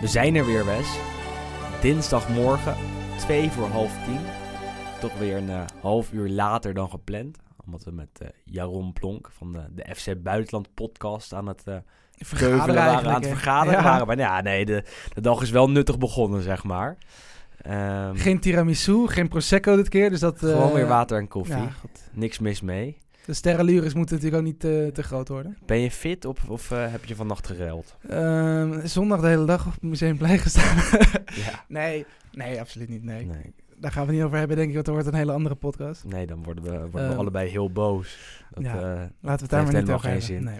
We zijn er weer, Wes. Dinsdagmorgen, 2 voor half 10. Toch weer een eh, half uur later dan gepland. Omdat we met eh, Jaron Plonk van de, de FC Buitenland podcast aan het eh keuvelen waren, aan het vergaderen Ja. waren. Maar ja, nee, de, de dag is wel nuttig begonnen, zeg maar. Ehm, Geen tiramisu, geen prosecco dit keer. Dus dat, gewoon weer water en koffie. ja, goed. Niks mis mee. De sterrenlures moeten natuurlijk ook niet eh, te groot worden. Ben je fit of, of eh, heb je vannacht geruild? Ehm, zondag de hele dag op het Museumplein gestaan. Ja. nee, nee, absoluut niet. Nee. Nee, Daar gaan we niet over hebben, denk ik, want er wordt een hele andere podcast. nee dan worden we, worden we Ehm, allebei heel boos. Dat, ja. eh, Laten we het daar maar niet over hebben. zin. Nee.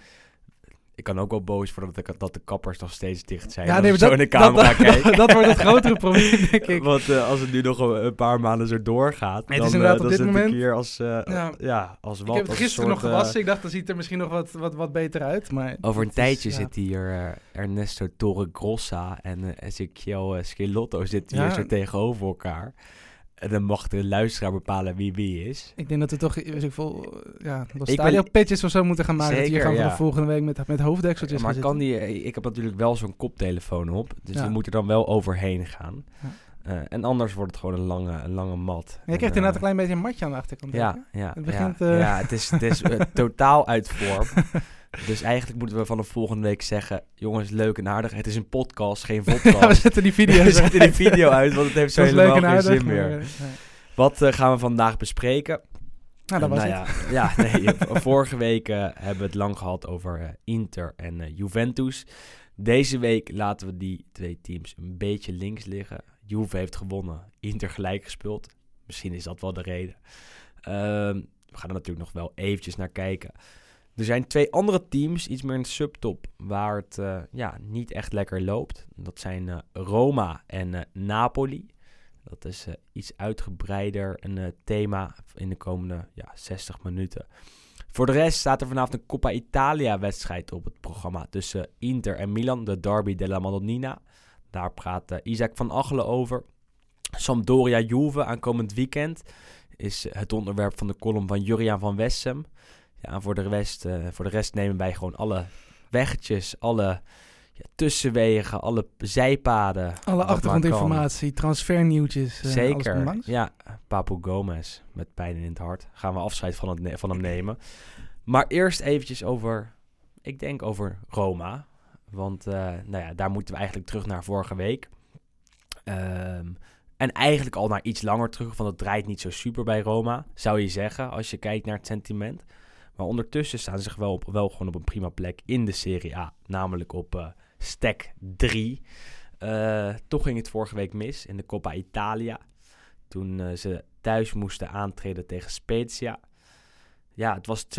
Ik kan ook wel boos worden dat, de, dat de kappers nog steeds dicht zijn. Ja, als nee, zo in de camera dat, dat, dat wordt het grotere probleem, denk ik. Want eh, als het nu nog een, een paar maanden zo doorgaat, Nee, dan, het is inderdaad eh, op dan dit zit ik moment- hier als, eh, Ja. ja. als wat. ik heb het gisteren nog soort, gewassen. Ik dacht, dan ziet er misschien nog wat, wat, wat beter uit. Maar over een is, tijdje zit hier Ernesto Torregrossa en Ezequiel Schelotto zitten hier zo tegenover elkaar. En dan mag de luisteraar bepalen wie wie is. Ik denk dat we toch weet ik veel, ja, nog ben- stadio pitches of zo moeten gaan maken. dat Zeker, hier gaan we ja. de volgende week met, met hoofddekseltjes maar gaan kan zitten. die, ik heb natuurlijk wel zo'n koptelefoon op, dus Ja. die moet er dan wel overheen gaan. Ja. Eh, en anders wordt het gewoon een lange, een lange mat. Jij En, krijgt inderdaad eh, een klein beetje een matje aan de achterkant. Ja, ja, Het begint, ja, eh, ja, het is, het is eh, totaal uit vorm. Dus eigenlijk moeten we vanaf volgende week zeggen... jongens, leuk en aardig, het is een podcast, geen podcast. We zetten die video we zetten die video uit, want het heeft zo helemaal en geen aardig. zin meer. eh, nee. Wat eh, gaan we vandaag bespreken? Nou, dat was nou het. Ja, ja nee, vorige week eh, hebben we het lang gehad over eh, Inter en eh, Juventus. Deze week laten we die twee teams een beetje links liggen. Juve heeft gewonnen, Inter gelijk gespeeld. Misschien is dat wel de reden. Ehm, we gaan er natuurlijk nog wel eventjes naar kijken. Er zijn twee andere teams, iets meer een subtop, waar het eh, ja, niet echt lekker loopt. Dat zijn eh, Roma en eh, Napoli. Dat is iets uitgebreider een thema in de komende ja, 60 minuten. Voor de rest staat er vanavond een Coppa Italia wedstrijd op het programma tussen Inter en Milan, de Derby della Madonnina. Daar praat Isaac van Achelen over. Sampdoria Juve aankomend weekend is het onderwerp van de column van Juriaan van Wessem. Ja, en voor de rest, eh, voor de rest nemen wij gewoon alle weggetjes, alle ja, tussenwegen, alle zijpaden. Alle achtergrondinformatie, transfernieuwtjes. alles Zeker. Ja, Papu Gomez met pijn in het hart. Gaan we afscheid van, het van hem nemen. Maar eerst eventjes over, ik denk over Roma. Want eh, nou ja, daar moeten we eigenlijk terug naar vorige week. Ehm, en eigenlijk al naar iets langer terug, want het draait niet zo super bij Roma, zou je zeggen, als je kijkt naar het sentiment. Maar ondertussen staan ze wel, op, wel gewoon op een prima plek in de Serie A, namelijk op eh stack 3. Eh, toch ging het vorige week mis in de Coppa Italia. Toen eh, ze thuis moesten aantreden tegen Spezia. Ja, het was 2-2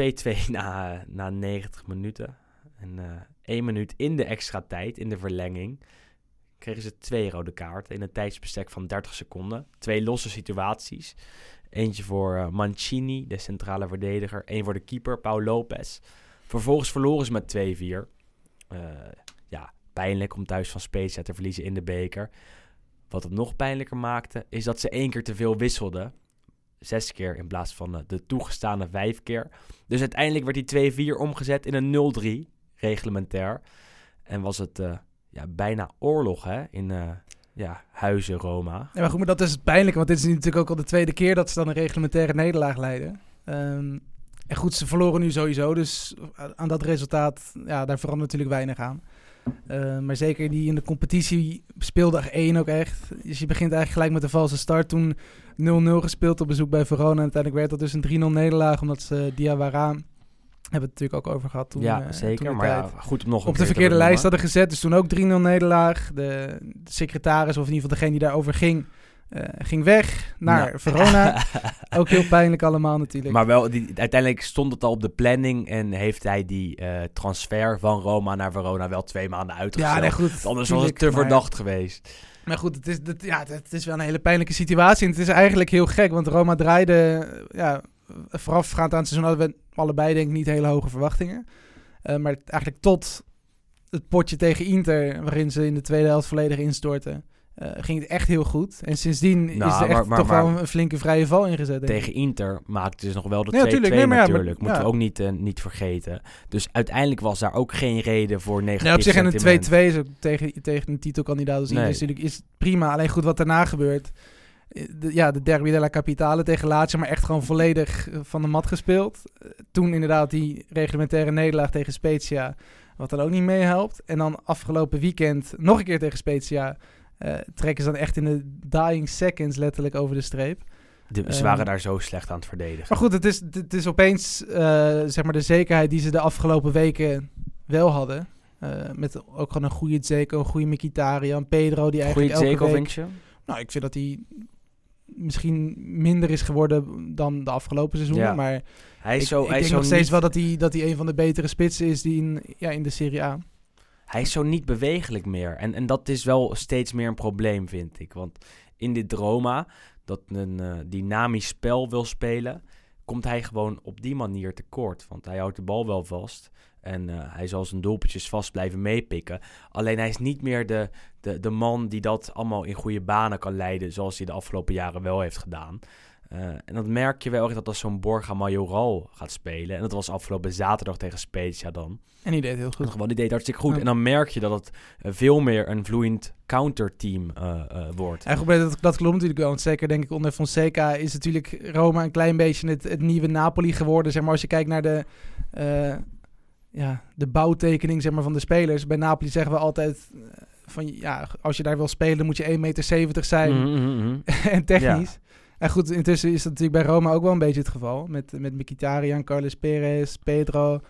na, na 90 minuten. En één minuut in de extra tijd, in de verlenging, kregen ze twee rode kaarten in een tijdsbestek van 30 seconden. Twee losse situaties. Eentje voor eh, Mancini, de centrale verdediger. Eén voor de keeper, Paul Lopez. Vervolgens verloren ze met 2-4. Eh, ja, pijnlijk om thuis van Spezia te verliezen in de beker. Wat het nog pijnlijker maakte, is dat ze één keer te veel wisselden. Zes keer in plaats van eh, de toegestane vijf keer. Dus uiteindelijk werd die 2-4 omgezet in een 0-3, reglementair. En was het ja, bijna oorlog hè, in ja, huizen Roma. Ja, maar goed, maar dat is het pijnlijke, want dit is natuurlijk ook al de tweede keer dat ze dan een reglementaire nederlaag leiden. Ehm, en goed, ze verloren nu sowieso, dus aan dat resultaat, ja, daar verandert natuurlijk weinig aan. Eh, maar zeker die in de competitie speelde er één ook echt. Dus je begint eigenlijk gelijk met de valse start. Toen 0-0 gespeeld op bezoek bij Verona. En uiteindelijk werd dat dus een 3-0 nederlaag, omdat ze Diawara Hebben we het natuurlijk ook over gehad toen. ja, eh, toen zeker. Maar ja, goed om nog een op de verkeerde lijst hadden gezet. Dus toen ook 3-0 nederlaag. De, de secretaris, of in ieder geval degene die daarover ging, eh, ging weg naar Nou. Verona. ook heel pijnlijk allemaal natuurlijk. Maar wel, die, uiteindelijk stond het al op de planning en heeft hij die eh, transfer van Roma naar Verona wel twee maanden uitgesteld. ja, nee, goed. Anders was het te maar- verdacht geweest. Maar goed, het is, het, ja, het is wel een hele pijnlijke situatie. En het is eigenlijk heel gek, want Roma draaide... Ja, voorafgaand aan het seizoen hadden we allebei denk ik niet hele hoge verwachtingen. Eh, maar eigenlijk tot het potje tegen Inter, waarin ze in de tweede helft volledig instortten, eh, ging het echt heel goed. En sindsdien Nou, is er echt maar- maar- toch wel een flinke vrije val ingezet. Tegen Inter maakte ze nog wel de Ja, 2-2 tuurlijk. Nee, natuurlijk. Moeten ja. we ook niet, eh, niet vergeten. Dus uiteindelijk was daar ook geen reden voor negatief Ja, op zich en een sentiment. 2-2 is ook tegen, tegen een titelkandidaat als Inter Nee. is natuurlijk is prima. Alleen goed wat daarna gebeurt. De, ja, de derby della Capitale tegen Lazio, maar echt gewoon volledig eh, van de mat gespeeld. Eh, Toen inderdaad die reglementaire nederlaag tegen Spezia, wat dan ook niet meehelpt. En dan afgelopen weekend nog een keer tegen Spezia. eh, trekken ze dan echt in de dying seconds letterlijk over de streep. De- ze Ehm, waren daar zo slecht aan het verdedigen. Maar goed, het is, het is opeens zeg maar de zekerheid die ze de afgelopen weken wel hadden. Met ook gewoon een goede Zeko, een goede Mkhitaryan, Pedro die eigenlijk Goeie elke Zeko, week... vind je? Nou, ik vind dat hij misschien minder is geworden dan de afgelopen seizoenen. Ja. Maar Hij is ik, zo, ik hij denk is nog steeds niet, wel dat hij, dat hij een van de betere spitsen is die in, ja, in de Serie A. hij is zo niet bewegelijk meer. En, en dat is wel steeds meer een probleem, vind ik. Want in dit Roma, dat een eh, dynamisch spel wil spelen, komt hij gewoon op die manier tekort. Want hij houdt de bal wel vast. En eh, hij zal zijn doelpuntjes vast blijven meepikken. Alleen hij is niet meer de, de, de man die dat allemaal in goede banen kan leiden. Zoals hij de afgelopen jaren wel heeft gedaan. Eh, en dat merk je wel echt dat als zo'n Borja Majoral gaat spelen. En dat was afgelopen zaterdag tegen Spezia dan. En die deed heel goed. Gewoon, die deed hartstikke goed. Ja. En dan merk je dat het eh, veel meer een vloeiend counterteam eh wordt. En goed, dat, dat klopt natuurlijk wel. Want zeker denk ik onder Fonseca is natuurlijk Roma een klein beetje het, het nieuwe Napoli geworden. Zeg maar als je kijkt naar de, ja, de bouwtekening zeg maar, van de spelers. Bij Napoli zeggen we altijd van ja, als je daar wil spelen moet je 1,70 meter zijn Mhm, mhm, mhm. en technisch. En goed, intussen is dat natuurlijk bij Roma ook wel een beetje het geval. Met, met Mkhitaryan, Carlos Perez, Pedro.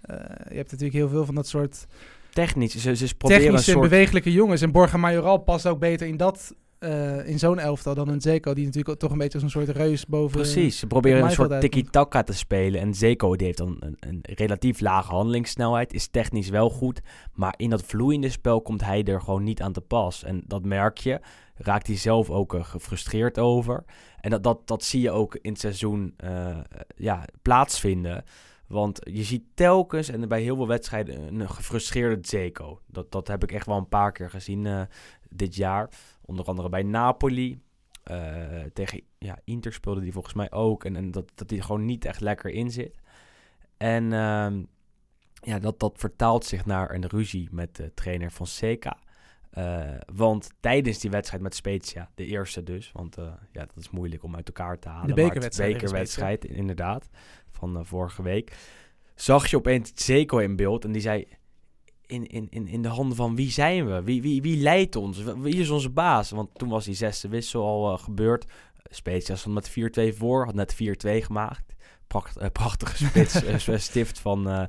Eh, je hebt natuurlijk heel veel van dat soort Technisch, ze, ze proberen technische een en soort... bewegelijke jongens. En Borja Majoral past ook beter in dat, eh, in zo'n elftal dan een Zeko, die natuurlijk toch een beetje als een soort reus boven. Precies, ze proberen een soort tiki-taka te spelen. En Zeko die heeft dan een, een relatief lage handelingssnelheid, is technisch wel goed. Maar in dat vloeiende spel komt hij er gewoon niet aan te pas. En dat merk je, raakt hij zelf ook gefrustreerd over. En dat, dat, dat zie je ook in het seizoen eh, ja, plaatsvinden. Want je ziet telkens en bij heel veel wedstrijden een gefrustreerde Zeko. Dat, dat heb ik echt wel een paar keer gezien eh, dit jaar. Onder andere bij Napoli. Eh, tegen ja, Inter speelde die volgens mij ook. En, en dat, dat hij gewoon niet echt lekker in zit. En ehm, ja, dat, dat vertaalt zich naar een ruzie met de trainer Fonseca. Eh, want tijdens die wedstrijd met Spezia, de eerste dus, want eh, ja, dat is moeilijk om uit elkaar te halen. De bekerwedstrijd inderdaad, van vorige week. Zag je opeens Zeko in beeld en die zei, in, in, in, in de handen van wie zijn we? Wie, wie, wie leidt ons? Wie is onze baas? Want toen was die zesde wissel al eh, gebeurd. Spezia stond met 4-2 voor, had net 4-2 gemaakt. Pracht, eh, prachtige spits, eh, stift van eh,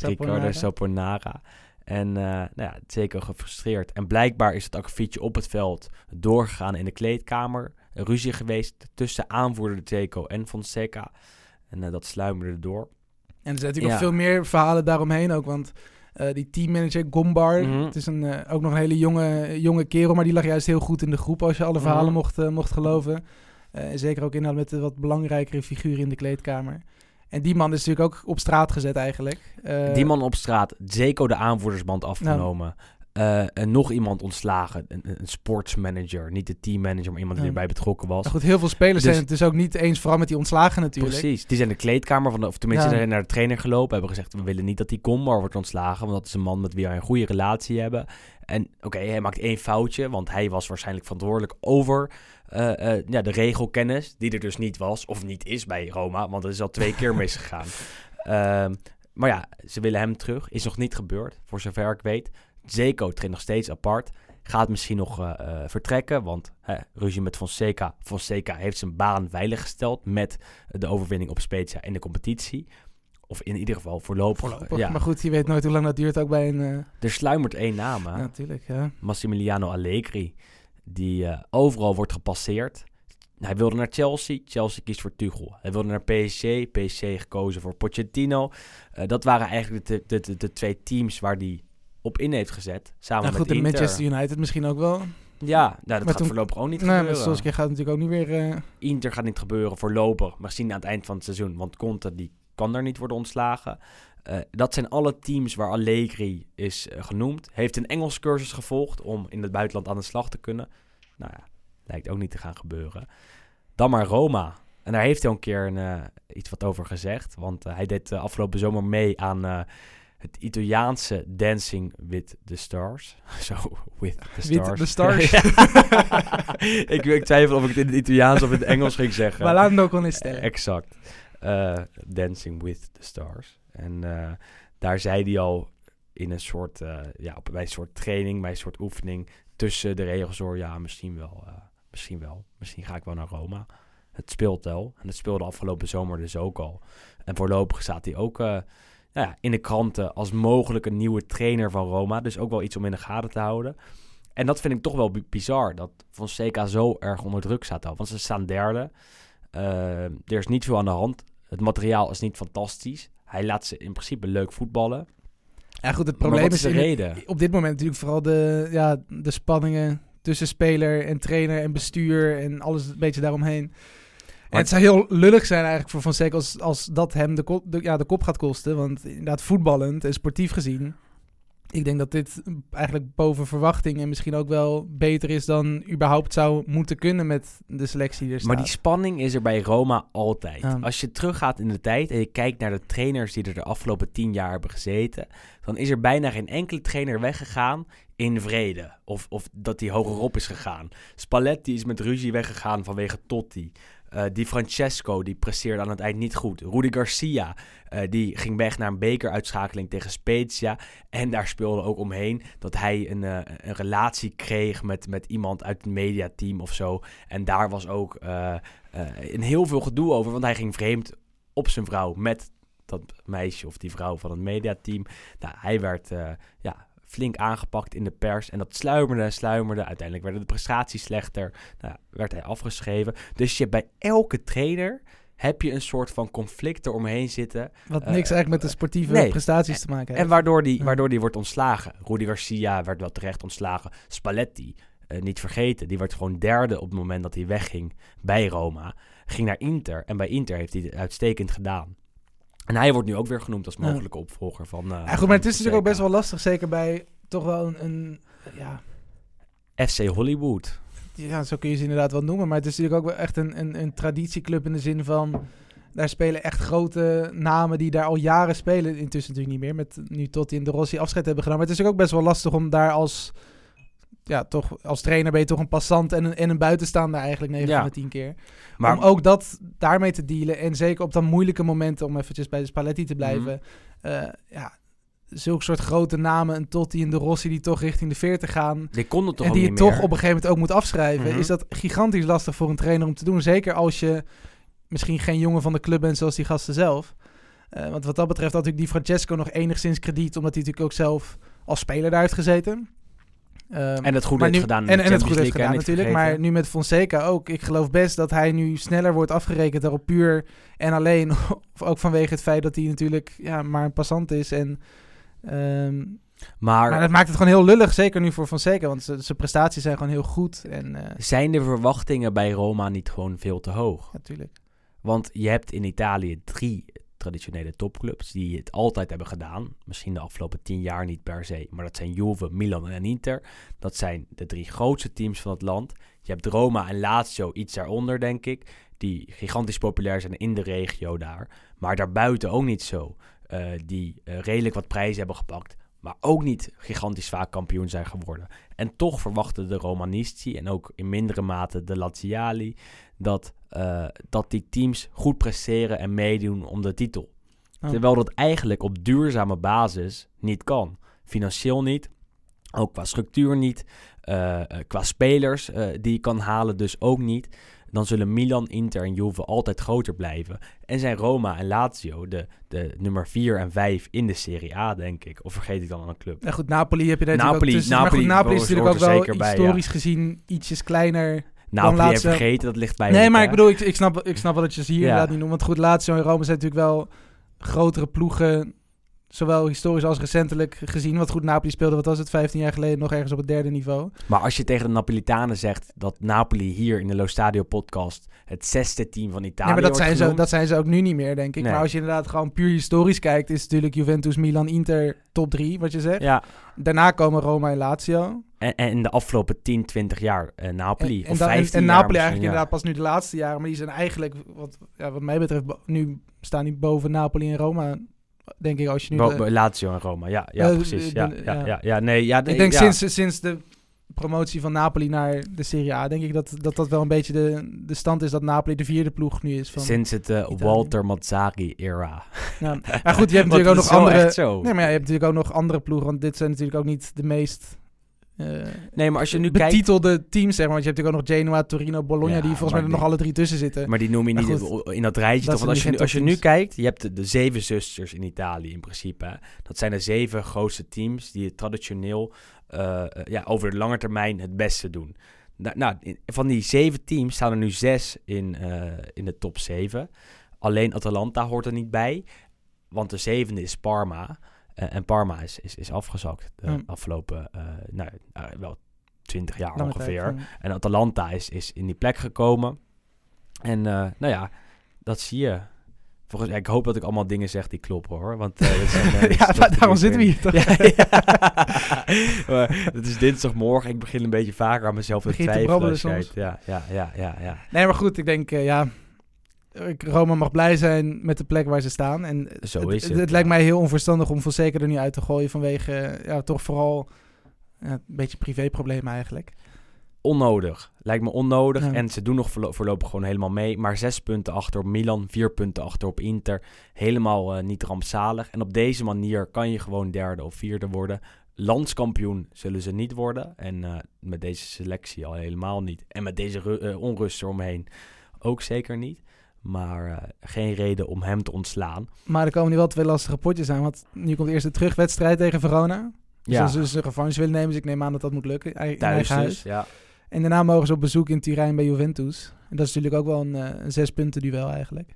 Ricardo Saponara. En eh, nou ja, zeker gefrustreerd. En blijkbaar is het akkefietje op het veld doorgegaan in de kleedkamer. Een ruzie geweest tussen aanvoerder Zeko en Fonseca. En eh, dat sluimerde door. En er zijn natuurlijk Ja. nog veel meer verhalen daaromheen ook. Want eh, die teammanager Gombar, Mhm. het is een, eh, ook nog een hele jonge, jonge kerel, maar die lag juist heel goed in de groep als je alle Mhm. verhalen mocht, eh, mocht geloven. En zeker ook inderdaad met de wat belangrijkere figuren in de kleedkamer. En die man is natuurlijk ook op straat gezet eigenlijk. Die man op straat, Zeko de aanvoerdersband afgenomen. Eh, en nog iemand ontslagen, een, een sportsmanager. Niet de teammanager, maar iemand die Ja. erbij betrokken was. maar goed, heel veel spelers Dus- zijn het dus ook niet eens, vooral met die ontslagen natuurlijk. Precies. Die zijn de kleedkamer, van de, of tenminste Ja. zijn naar de trainer gelopen. Hebben gezegd, we willen niet dat die Combar wordt ontslagen. Want dat is een man met wie wij een goede relatie hebben. En oké, hij maakt één foutje. Want hij was waarschijnlijk verantwoordelijk over eh, eh, ja, de regelkennis. Die er dus niet was, of niet is bij Roma. Want dat is al twee keer misgegaan. Ehm, maar ja, ze willen hem terug. Is nog niet gebeurd, voor zover ik weet. Zeko traint nog steeds apart. Gaat misschien nog eh, eh, vertrekken, want hè, ruzie met Fonseca. Fonseca heeft zijn baan veiliggesteld met de overwinning op Spezia in de competitie. Of in ieder geval voorlopig. Voorlopig. Ja. Maar goed, je weet nooit hoe lang dat duurt ook bij een... eh, Er sluimert één naam. hè? ja, natuurlijk, ja. Massimiliano Allegri. Die overal wordt gepasseerd. Hij wilde naar Chelsea. Chelsea kiest voor Tuchel. Hij wilde naar PSG. PSG gekozen voor Pochettino. Dat waren eigenlijk de, de, de, de twee teams waar hij op in heeft gezet. Samen Nou goed, met en Inter. Manchester United misschien ook wel. Ja, nou, dat Maar gaat toen- voorlopig ook niet Nee, gebeuren. Solskjaer gaat natuurlijk ook niet weer... eh, Inter gaat niet gebeuren voorlopig. Maar zien aan het eind van het seizoen. Want Conte die kan daar niet worden ontslagen. Eh, dat zijn alle teams waar Allegri is eh, genoemd. Heeft een Engels cursus gevolgd om in het buitenland aan de slag te kunnen. Nou ja, lijkt ook niet te gaan gebeuren. Dan maar Roma. En daar heeft hij al een keer een, iets wat over gezegd. Want hij deed afgelopen zomer mee aan het Italiaanse Dancing with the Stars. Zo, with the With Stars. the Stars. ik, ik twijfel of ik het in het Italiaans of in het Engels ging zeggen. Ballando con le stelle. Exact. Eh, Dancing with the Stars. En eh, daar zei hij al in een soort, eh, ja, op, bij een soort training, bij een soort oefening tussen de regels door, ja, misschien wel, misschien wel, misschien ga ik wel naar Roma. Het speelt wel. En het speelde afgelopen zomer dus ook al. En voorlopig staat hij ook nou ja, in de kranten als mogelijk een nieuwe trainer van Roma. Dus ook wel iets om in de gaten te houden. En dat vind ik toch wel bi- bizar, dat Fonseca zo erg onder druk staat al. Want ze staan derde. Eh, er is niet veel aan de hand. Het materiaal is niet fantastisch. Hij laat ze in principe leuk voetballen. Ja goed, het Maar probleem wat is is de in- reden? op dit moment natuurlijk vooral de, ja, de spanningen tussen speler en trainer en bestuur en alles een beetje daaromheen. En het zou heel lullig zijn eigenlijk voor Fonseca als, als dat hem de kop, de, ja, de kop gaat kosten. Want inderdaad voetballend en sportief gezien, ik denk dat dit eigenlijk boven verwachting en misschien ook wel beter is dan überhaupt zou moeten kunnen met de selectie die. Maar die spanning is er bij Roma altijd. Ja. Als je teruggaat in de tijd en je kijkt naar de trainers die er de afgelopen tien jaar hebben gezeten, dan is er bijna geen enkele trainer weggegaan in vrede. Of, of dat hij hogerop is gegaan. Spalletti is met ruzie weggegaan vanwege Totti. Eh die Francesco, die presteerde aan het eind niet goed. Rudi Garcia, eh, die ging weg naar een bekeruitschakeling tegen Spezia. En daar speelde ook omheen dat hij een, eh, een relatie kreeg met, met iemand uit het mediateam of zo. En daar was ook een heel veel gedoe over, want hij ging vreemd op zijn vrouw met dat meisje of die vrouw van het mediateam. Nou, hij werd ja, flink aangepakt in de pers en dat sluimerde en sluimerde. Uiteindelijk werden de prestaties slechter, nou, werd hij afgeschreven. Dus je bij elke trainer heb je een soort van conflict eromheen zitten. Wat eh, niks eigenlijk met de sportieve nee. prestaties te maken heeft. En waardoor die, waardoor die wordt ontslagen. Rudy Garcia werd wel terecht ontslagen. Spalletti, eh, niet vergeten, die werd gewoon derde op het moment dat hij wegging bij Roma. Ging naar Inter en bij Inter heeft hij het uitstekend gedaan. En hij wordt nu ook weer genoemd als mogelijke opvolger van. eh, ja, goed, maar het is natuurlijk ook best wel lastig, zeker bij toch wel een, een ja, FC Hollywood. ja, zo kun je ze inderdaad wel noemen. Maar het is natuurlijk ook wel echt een, een, een traditieclub in de zin van... Daar spelen echt grote namen die daar al jaren spelen. Intussen natuurlijk niet meer, met nu Totti en De Rossi afscheid hebben gedaan. Maar het is ook best wel lastig om daar als... Ja, toch als trainer ben je toch een passant en een, en een buitenstaander eigenlijk 9 Ja. van de 10 keer. Maar om ook dat daarmee te dealen. En zeker op dan moeilijke momenten, om eventjes bij de Spalletti te blijven. Eh, ja, zulke soort grote namen, een Totti en De Rossi die toch richting de 40 gaan die kon het toch en die je toch meer. op een gegeven moment ook moet afschrijven, Mhm. is dat gigantisch lastig voor een trainer om te doen. Zeker als je misschien geen jongen van de club bent zoals die gasten zelf. Eh, want wat dat betreft had natuurlijk die Francesco nog enigszins krediet, omdat hij natuurlijk ook zelf als speler daar heeft gezeten. Ehm, En het goed heeft nu- gedaan En, en het goed heeft gedaan natuurlijk. vergeten. Maar nu met Fonseca ook. Ik geloof best dat hij nu sneller wordt afgerekend daarop puur en alleen. Of ook vanwege het feit dat hij natuurlijk ja, maar een passant is. En, ehm, Maar, maar dat maakt het gewoon heel lullig. Zeker nu voor Fonseca. Want zijn prestaties zijn gewoon heel goed. En eh, zijn de verwachtingen bij Roma niet gewoon veel te hoog? natuurlijk. Want je hebt in Italië drie traditionele topclubs die het altijd hebben gedaan. Misschien de afgelopen tien jaar niet per se. Maar dat zijn Juve, Milan en Inter. Dat zijn de drie grootste teams van het land. Je hebt Roma en Lazio iets daaronder, denk ik. Die gigantisch populair zijn in de regio daar. Maar daarbuiten ook niet zo. Eh, die eh, redelijk wat prijzen hebben gepakt. Maar ook niet gigantisch vaak kampioen zijn geworden. En toch verwachten de Romanisti en ook in mindere mate de Laziali dat, eh, dat die teams goed presteren en meedoen om de titel. Oh. Terwijl dat eigenlijk op duurzame basis niet kan. Financieel niet, Ook qua structuur niet. Eh, eh, qua spelers die je kan halen dus ook niet. Dan zullen Milan, Inter en Juve altijd groter blijven. En zijn Roma en Lazio de, de nummer 4 en 5 in de Serie A, denk ik. Of vergeet ik dan een club? Ja, goed, Napoli heb je daar Napoli- natuurlijk ook tussen. Maar goed, Napoli Napoli is natuurlijk ook wel bij, historisch gezien ietsjes kleiner. Laat even ze- vergeten, dat ligt bij nee, maar ik bedoel, ik, ik, snap, ik snap wel dat je ze hier Ja. inderdaad niet noemt. Want goed, Lazio en Rome zijn natuurlijk wel grotere ploegen. Zowel historisch als recentelijk gezien. Want goed, Napoli speelde, wat was het, 15 jaar geleden nog ergens op het derde niveau. Maar als je tegen de Napolitanen zegt dat Napoli hier in de Lo Stadio podcast het zesde team van Italië Nee, maar dat zijn, ze, dat zijn ze ook nu niet meer, denk ik. Nee. Maar als je inderdaad gewoon puur historisch kijkt, is natuurlijk Juventus, Milan, Inter top 3, wat je zegt. Ja, Daarna komen Roma en Lazio. en, en in de afgelopen 10, 20 jaar eh, Napoli. En, en, of dan- en- 15 en jaar Napoli eigenlijk ja. inderdaad pas nu de laatste jaren. Maar die zijn eigenlijk, wat, ja, wat mij betreft, nu staan die boven Napoli en Roma. Denk ik, als je nu... Bo- de- bo- Lazio en Roma, ja, ja Eh, precies. Ja, de- ja, ja. ja, ja, nee, ja, ik denk sinds, sinds de promotie van Napoli naar de Serie A, denk ik dat dat, dat wel een beetje de, de stand is dat Napoli de vierde ploeg nu is. Van, Sinds het eh. Walter Mazzari-era. ja. Maar goed, je hebt natuurlijk ook nog andere... Nee, maar ja, je hebt natuurlijk ook nog andere ploegen, want dit zijn natuurlijk ook niet de meest... eh, Nee, maar als je nu kijkt... betitelde teams, zeg maar. Want je hebt natuurlijk ook nog Genoa, Torino, Bologna, Ja, die volgens mij er nog alle drie tussen zitten. Maar die noem je niet goed, in dat rijtje. dat Toch? Want als je, nu als je nu kijkt, je hebt de, de zeven zusters in Italië in principe. hè. Dat zijn de zeven grootste teams die het traditioneel eh, eh, ja, over de lange termijn het beste doen. Nou, nou, van die zeven teams staan er nu zes in, in de top zeven. Alleen Atalanta hoort er niet bij. Want de zevende is Parma. Eh, en Parma is, is, is afgezakt de Hmm. afgelopen, eh, nou, eh, wel 20 jaar Lange ongeveer. tijd, ja. En Atalanta is, is in die plek gekomen. En nou ja, dat zie je. Volgens, ja, ik hoop dat ik allemaal dingen zeg die kloppen hoor. Want zijn, is Ja, maar daarom zitten we hier toch? Ja, het is dinsdagmorgen. Ik begin een beetje vaker aan mezelf te twijfelen. Ja, ja, ja, ja, ja. Nee, maar goed, ik denk, ja... Roma mag blij zijn met de plek waar ze staan. En Zo is het, Het, ja. lijkt mij heel onverstandig om Fonseca er nu uit te gooien vanwege ja, toch vooral ja, een beetje privéproblemen eigenlijk. Onnodig. Lijkt me onnodig. Ja. En ze doen nog voorlo- voorlopig gewoon helemaal mee. Maar zes punten achter op Milan, vier punten achter op Inter. Helemaal eh, niet rampzalig. En op deze manier kan je gewoon derde of vierde worden. Landskampioen zullen ze niet worden. En eh, met deze selectie al helemaal niet. En met deze eh, onrust eromheen ook zeker niet. Maar eh, geen reden om hem te ontslaan. Maar er komen nu wel twee lastige potjes aan. Want nu komt eerst de terugwedstrijd tegen Verona. Dus Ja, zullen ze een revanche willen nemen. Dus ik neem aan dat dat moet lukken. thuis eigen huis. dus. Ja. En daarna mogen ze op bezoek in Turijn bij Juventus. En dat is natuurlijk ook wel een, eh, een zes punten duel eigenlijk.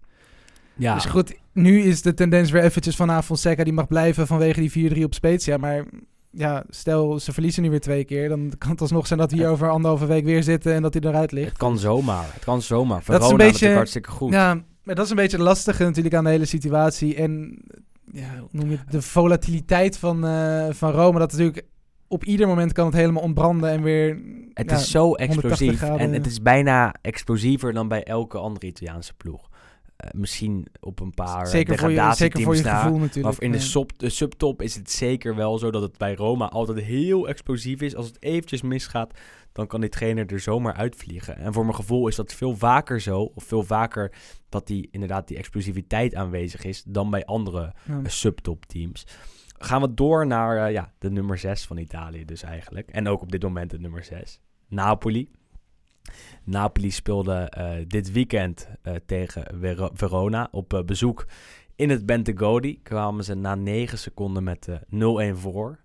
ja. Dus goed, nu is de tendens weer eventjes van ah, Fonseca die mag blijven vanwege die 4-3 op Spezia. Maar ja, stel ze verliezen nu weer twee keer. Dan kan het alsnog zijn dat we hier over anderhalve week weer zitten en dat hij eruit ligt. Het kan zomaar. Het kan zomaar. Dat is een beetje- hartstikke goed. Ja, maar dat is een beetje het lastige natuurlijk aan de hele situatie. En ja, hoe noem je het? De volatiliteit van, eh, van Rome. Dat natuurlijk op ieder moment kan het helemaal ontbranden en weer... Het ja, is zo 180 explosief. En het is bijna explosiever dan bij elke andere Italiaanse ploeg. Eh, misschien op een paar zeker, voor je, zeker voor je na. gevoel natuurlijk. Maar in de, Ja. sub, de subtop is het zeker wel zo dat het bij Roma altijd heel explosief is. Als het eventjes misgaat, dan kan die trainer er zomaar uitvliegen. En voor mijn gevoel is dat veel vaker zo. Of veel vaker dat die, inderdaad die explosiviteit aanwezig is dan bij andere Ja. eh, subtopteams. Gaan we door naar eh, ja, de nummer 6 van Italië dus eigenlijk. En ook op dit moment de nummer 6. Napoli. Napoli speelde eh, dit weekend eh, tegen Vero- Verona op eh, bezoek in het Bentegodi. Kwamen ze na 9 seconden met eh 0-1 voor.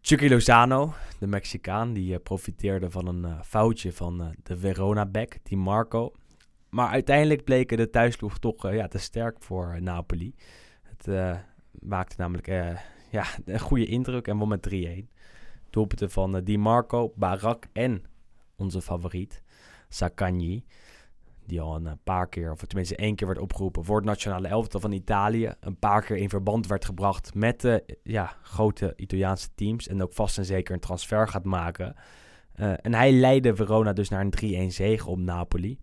Chucky Lozano, de Mexicaan, die profiteerde van een foutje van de Verona-back, Di Marco. Maar uiteindelijk bleken de thuisploeg toch ja, te sterk voor Napoli. Het maakte namelijk ja, een goede indruk en won met 3-1. Doelpunten van Di Marco, Barak en onze favoriet, Saccagni. Die al een paar keer, of tenminste één keer werd opgeroepen voor het nationale elftal van Italië. Een paar keer in verband werd gebracht met de ja, grote Italiaanse teams. En ook vast en zeker een transfer gaat maken. Eh, en hij leidde Verona dus naar een 3-1 zege op Napoli.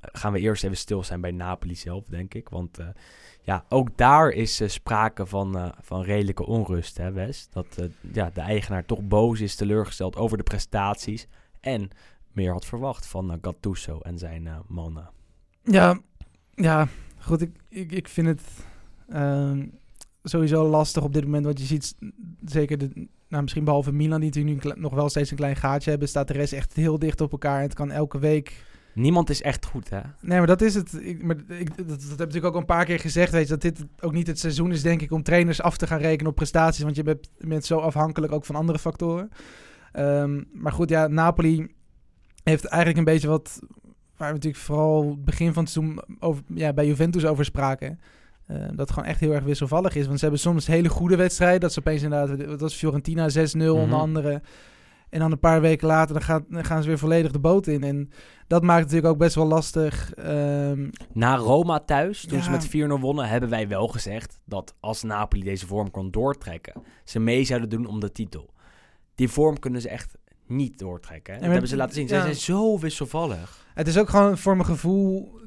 Eh, gaan we eerst even stil zijn bij Napoli zelf, denk ik. Want eh, ja, ook daar is sprake van, van redelijke onrust, hè Wes? Dat ja, de eigenaar toch boos is, teleurgesteld over de prestaties. En meer had verwacht van eh, Gattuso en zijn eh, mannen. Ja, ja, goed. Ik, ik, ik vind het. ehm, sowieso lastig op dit moment. Want je ziet zeker, de, nou, misschien behalve Milan, die natuurlijk nu nog wel steeds een klein gaatje hebben, staat de rest echt heel dicht op elkaar. En het kan elke week Niemand is echt goed, hè? Nee, maar dat is het. Ik, maar ik, dat, dat heb ik natuurlijk ook al een paar keer gezegd. Weet je, dat dit ook niet het seizoen is, denk ik, om trainers af te gaan rekenen op prestaties. Want je bent, je bent zo afhankelijk ook van andere factoren. Ehm, maar goed, ja, Napoli heeft eigenlijk een beetje wat. Waar we natuurlijk vooral begin van het seizoen over, ja, bij Juventus over spraken. Eh, dat het gewoon echt heel erg wisselvallig is. Want ze hebben soms hele goede wedstrijden. Dat ze opeens inderdaad. Dat was Fiorentina 6-0 onder Mhm. andere. En dan een paar weken later dan gaan, dan gaan ze weer volledig de boot in. En dat maakt het natuurlijk ook best wel lastig. Ehm, Na Roma thuis, toen ze met 4-0 wonnen, hebben wij wel gezegd dat als Napoli deze vorm kon doortrekken, ze mee zouden doen om de titel. Die vorm kunnen ze echt niet doortrekken. Hè? Dat hebben ze laten zien. Ze ja. zijn zo wisselvallig. Het is ook gewoon voor mijn gevoel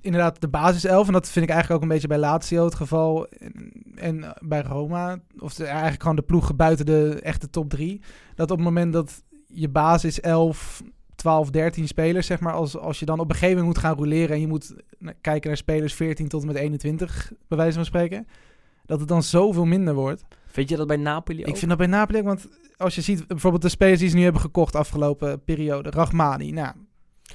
inderdaad de basiself. En dat vind ik eigenlijk ook een beetje bij Lazio het geval. En, en bij Roma. Of de- eigenlijk gewoon de ploegen buiten de echte top drie. Dat op het moment dat je basis 11, 12, 13 spelers, zeg maar. Als, als je dan op een gegeven moment moet gaan roleren. En je moet kijken naar spelers 14 tot en met 21, bij wijze van spreken. Dat het dan zoveel minder wordt. Vind je dat bij Napoli ook? Ik vind dat bij Napoli ook, want als je ziet bijvoorbeeld de spelers die ze nu hebben gekocht afgelopen periode. Rachmani, nou,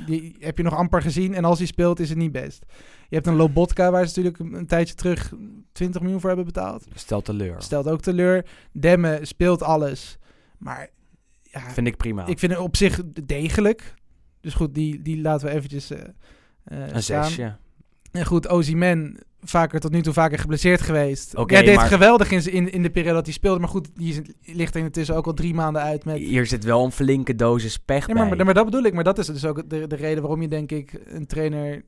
die heb je nog amper gezien en als hij speelt is het niet best. Je hebt een Lobotka waar ze natuurlijk een, tijdje terug 20 miljoen voor hebben betaald. Stel teleur. Stelt ook teleur. Demme speelt alles, maar ja, Vind ik prima. ik vind het op zich degelijk. Dus goed, die, die laten we eventjes eh eh, een staan. zesje. En goed, Ozyman vaker tot nu toe vaker geblesseerd geweest. Oké, Hij deed maar- geweldig in, in, in de periode dat hij speelde. Maar goed, die is, ligt er intussen ook al drie maanden uit met... Hier zit wel een flinke dosis pech maar, bij. maar, maar dat bedoel ik. Maar dat is dus ook de, de reden waarom je denk ik een trainer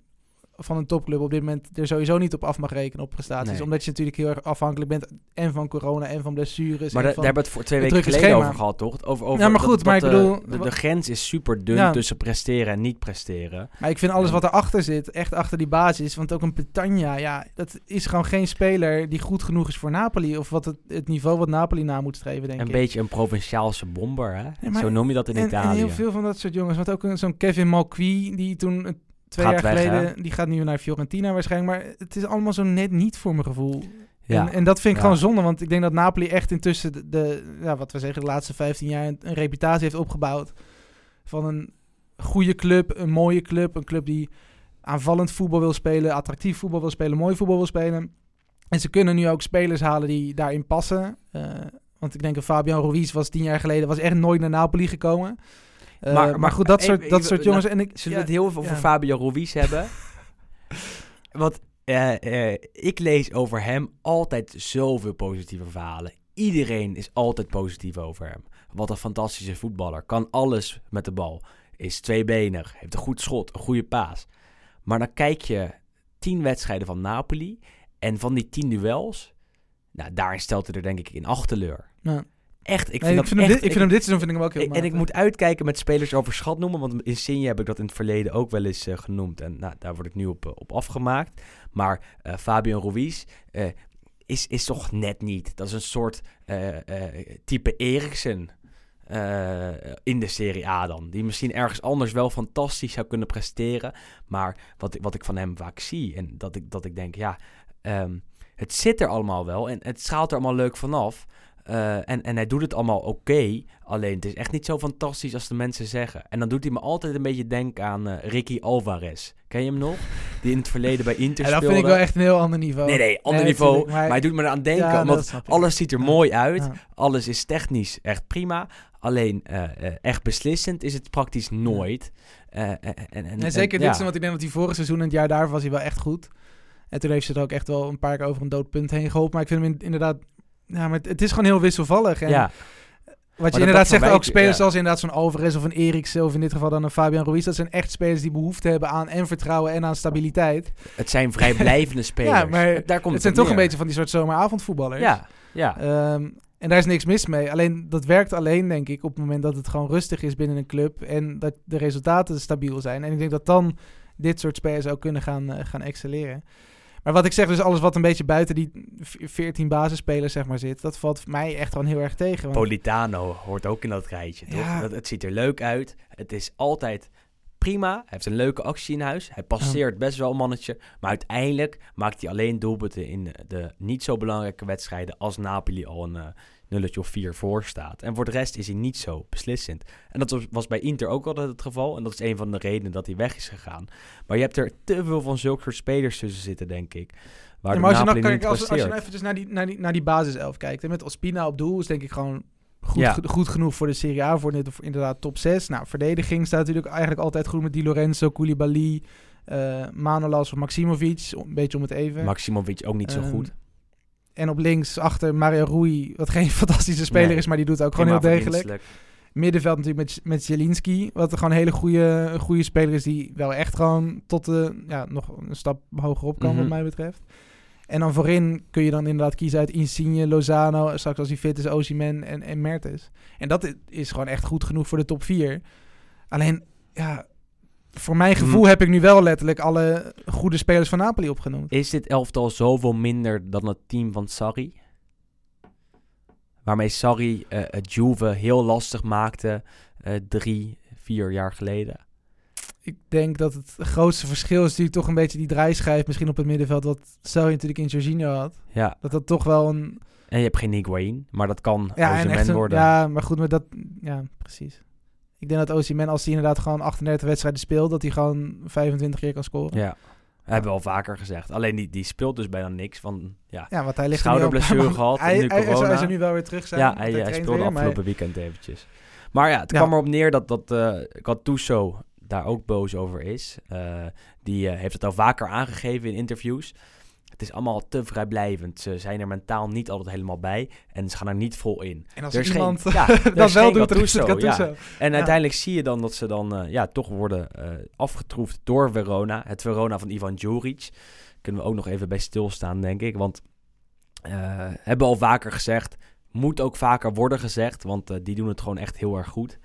van een topclub op dit moment er sowieso niet op af mag rekenen op prestaties. Nee. Omdat je natuurlijk heel erg afhankelijk bent en van corona en van blessures. Maar en da- van... daar hebben we het voor twee weken geleden schema. over gehad, toch? Over, over Ja, maar goed, dat maar ik bedoel- De, de grens is super dun Ja. tussen presteren en niet presteren. Maar ik vind alles wat erachter zit, echt achter die basis. Want ook een Petagna, ja, dat is gewoon geen speler die goed genoeg is voor Napoli. Of wat het, het niveau wat Napoli na moet streven, denk Een ik. beetje een provinciaalse bomber, hè? Ja, maar- Zo noem je dat in en, en Italië. heel veel van dat soort jongens. Want ook een- zo'n Kevin Malqui, die toen eh, twee Gaat jaar weg, geleden... Die gaat nu naar Fiorentina waarschijnlijk. Maar het is allemaal zo net niet voor mijn gevoel. ja. En, en dat vind ik Ja. gewoon zonde. Want ik denk dat Napoli echt intussen de, de ja, wat we zeggen, de laatste 15 jaar... een, een reputatie heeft opgebouwd van een goede club, een mooie club. Een club die aanvallend voetbal wil spelen, attractief voetbal wil spelen, mooi voetbal wil spelen. En ze kunnen nu ook spelers halen die daarin passen. Eh, want ik denk dat Fabian Ruiz was tien jaar geleden was echt nooit naar Napoli gekomen. Eh, Maar- maar, goed, dat soort, dat soort nou, jongens. En ik, Zullen ja, we het heel even over ja. Fabio Ruiz hebben? Want eh, eh, ik lees over hem altijd zoveel positieve verhalen. Iedereen is altijd positief over hem. Wat een fantastische voetballer. Kan alles met de bal. Is tweebenig. Heeft een goed schot. Een goede paas. Maar dan kijk je tien wedstrijden van Napoli. En van die tien duels... Nou, daarin stelt hij er denk ik in acht teleur. Ja. Echt, ik vind, nee, ik dat vind, hem echt- dit, ik vind hem dit seizoen vind ik hem ook heel en ik moet uitkijken met spelers overschat noemen, want in Sinje heb ik dat in het verleden ook wel eens eh, genoemd. En nou, daar word ik nu op, eh, op afgemaakt. Maar eh Fabian Ruiz is, is toch net niet. Dat is een soort type Eriksen in de Serie A dan. Die misschien ergens anders wel fantastisch zou kunnen presteren. Maar wat, ik- wat ik van hem vaak zie en dat ik, dat ik denk, ja, ehm, het zit er allemaal wel en het straalt er allemaal leuk vanaf. Eh, en, en hij doet het allemaal oké. alleen het is echt niet zo fantastisch als de mensen zeggen. En dan doet hij me altijd een beetje denken aan eh, Ricky Alvarez. Ken je hem nog? Die in het verleden bij Inter Ja, dat speelde. vind ik wel echt een heel ander niveau. Nee, nee, ander Nee, niveau. maar, hij doet me eraan denken, Ja, ik. alles ziet er Ja. mooi uit. Ja. Alles is technisch echt prima. Alleen eh, echt beslissend is het praktisch nooit. En, en, En en- zeker dit seizoen, want ik denk dat hij vorig seizoen en het jaar daarvoor was hij wel echt goed. En toen heeft ze er ook echt wel een paar keer over een dood punt heen geholpen. Maar ik vind hem in- inderdaad... Ja, maar het, het is gewoon heel wisselvallig. En Ja, wat je inderdaad zegt, ook spelers ja. zoals inderdaad zo'n Alvarez of een Eriksen... of in dit geval dan een Fabian Ruiz... dat zijn echt spelers die behoefte hebben aan en vertrouwen en aan stabiliteit. het zijn vrijblijvende spelers. Ja, maar Daar komt het zijn toch een beetje van die soort zomeravondvoetballers. Ja, ja. Ehm, en daar is niks mis mee. Alleen dat werkt alleen, denk ik, op het moment dat het gewoon rustig is binnen een club en dat de resultaten stabiel zijn. En ik denk dat dan dit soort spelers ook kunnen gaan, eh, gaan excelleren. Maar wat ik zeg, dus alles wat een beetje buiten die v- 14 basisspelers zeg maar zit, dat valt mij echt gewoon heel erg tegen. Want, Politano hoort ook in dat rijtje, toch? Ja. Dat, het ziet er leuk uit. Het is altijd prima. Hij heeft een leuke actie in huis. Hij passeert best wel een mannetje. Maar uiteindelijk maakt hij alleen doelpunten in de niet zo belangrijke wedstrijden als Napoli al een eh, nulletje of vier voor staat. En voor de rest is hij niet zo beslissend. En dat was- bij Inter ook altijd het geval. En dat is een van de redenen dat hij weg is gegaan. Maar je hebt er te veel van zulke soort spelers tussen zitten, denk ik. Waar Ja, maar als je, nou, kijk, als, als je nou eventjes naar die, naar die, naar die basiself kijkt. En met Ospina op doel is denk ik gewoon goed, Ja. goed genoeg voor de Serie A. Voor, dit, inderdaad top 6. Nou, verdediging staat natuurlijk eigenlijk altijd goed met Di Lorenzo, Koulibaly, eh Manolas of Maximovic. Een beetje om het even. Maximovic ook niet zo Ehm, goed. En op links achter Mario Rui, wat geen fantastische speler Nee. is, maar die doet ook gewoon heel degelijk. Middenveld natuurlijk met, met Zielinski, wat gewoon een hele goede, goede speler is, die wel echt gewoon tot de, ja, nog een stap hoger op kan, Mhm. wat mij betreft. En dan voorin kun je dan inderdaad kiezen uit Insigne, Lozano, straks als hij fit is, Osimhen en, en Mertens. En dat is gewoon echt goed genoeg voor de top 4. Alleen, ja, voor mijn gevoel Mm. heb ik nu wel letterlijk alle goede spelers van Napoli opgenoemd. Is dit elftal zoveel minder dan het team van Sarri? Waarmee Sarri eh, het Juve heel lastig maakte eh, drie, vier jaar geleden. Ik denk dat het grootste verschil is natuurlijk toch een beetje die draaischijf misschien op het middenveld, wat Sarri natuurlijk in Jorginho had. Ja, Dat dat toch wel een, en je hebt geen Higuain, maar dat kan Ja, een, worden. ja, maar goed, maar dat, ja, precies. Ik denk dat Osimhen, als hij inderdaad gewoon 38 wedstrijden speelt, dat hij gewoon 25 keer kan scoren. Ja, hebben we al vaker gezegd. Alleen die, die speelt dus bijna niks van, ja. Ja, want hij ligt er Schouderblessure gehad en Hij, nu hij, hij, corona. hij zou nu wel weer terug zijn. Ja, hij, speelde weer, maar afgelopen weekend eventjes. Maar ja, het Ja. kwam erop neer dat, dat eh Gattuso daar ook boos over is. Eh, die eh, heeft het al vaker aangegeven in interviews. Het is allemaal te vrijblijvend. Ze zijn er mentaal niet altijd helemaal bij. En ze gaan er niet vol in. En als Er is geen- iemand ja, er dat is wel geen doet, het Gattuso, ja. En Ja. uiteindelijk zie je dan dat ze dan eh, ja, toch worden eh, afgetroefd door Verona. Het Verona van Ivan Djuric. Kunnen we ook nog even bij stilstaan, denk ik. Want eh hebben we al vaker gezegd. Moet ook vaker worden gezegd. Want die doen het gewoon echt heel erg goed.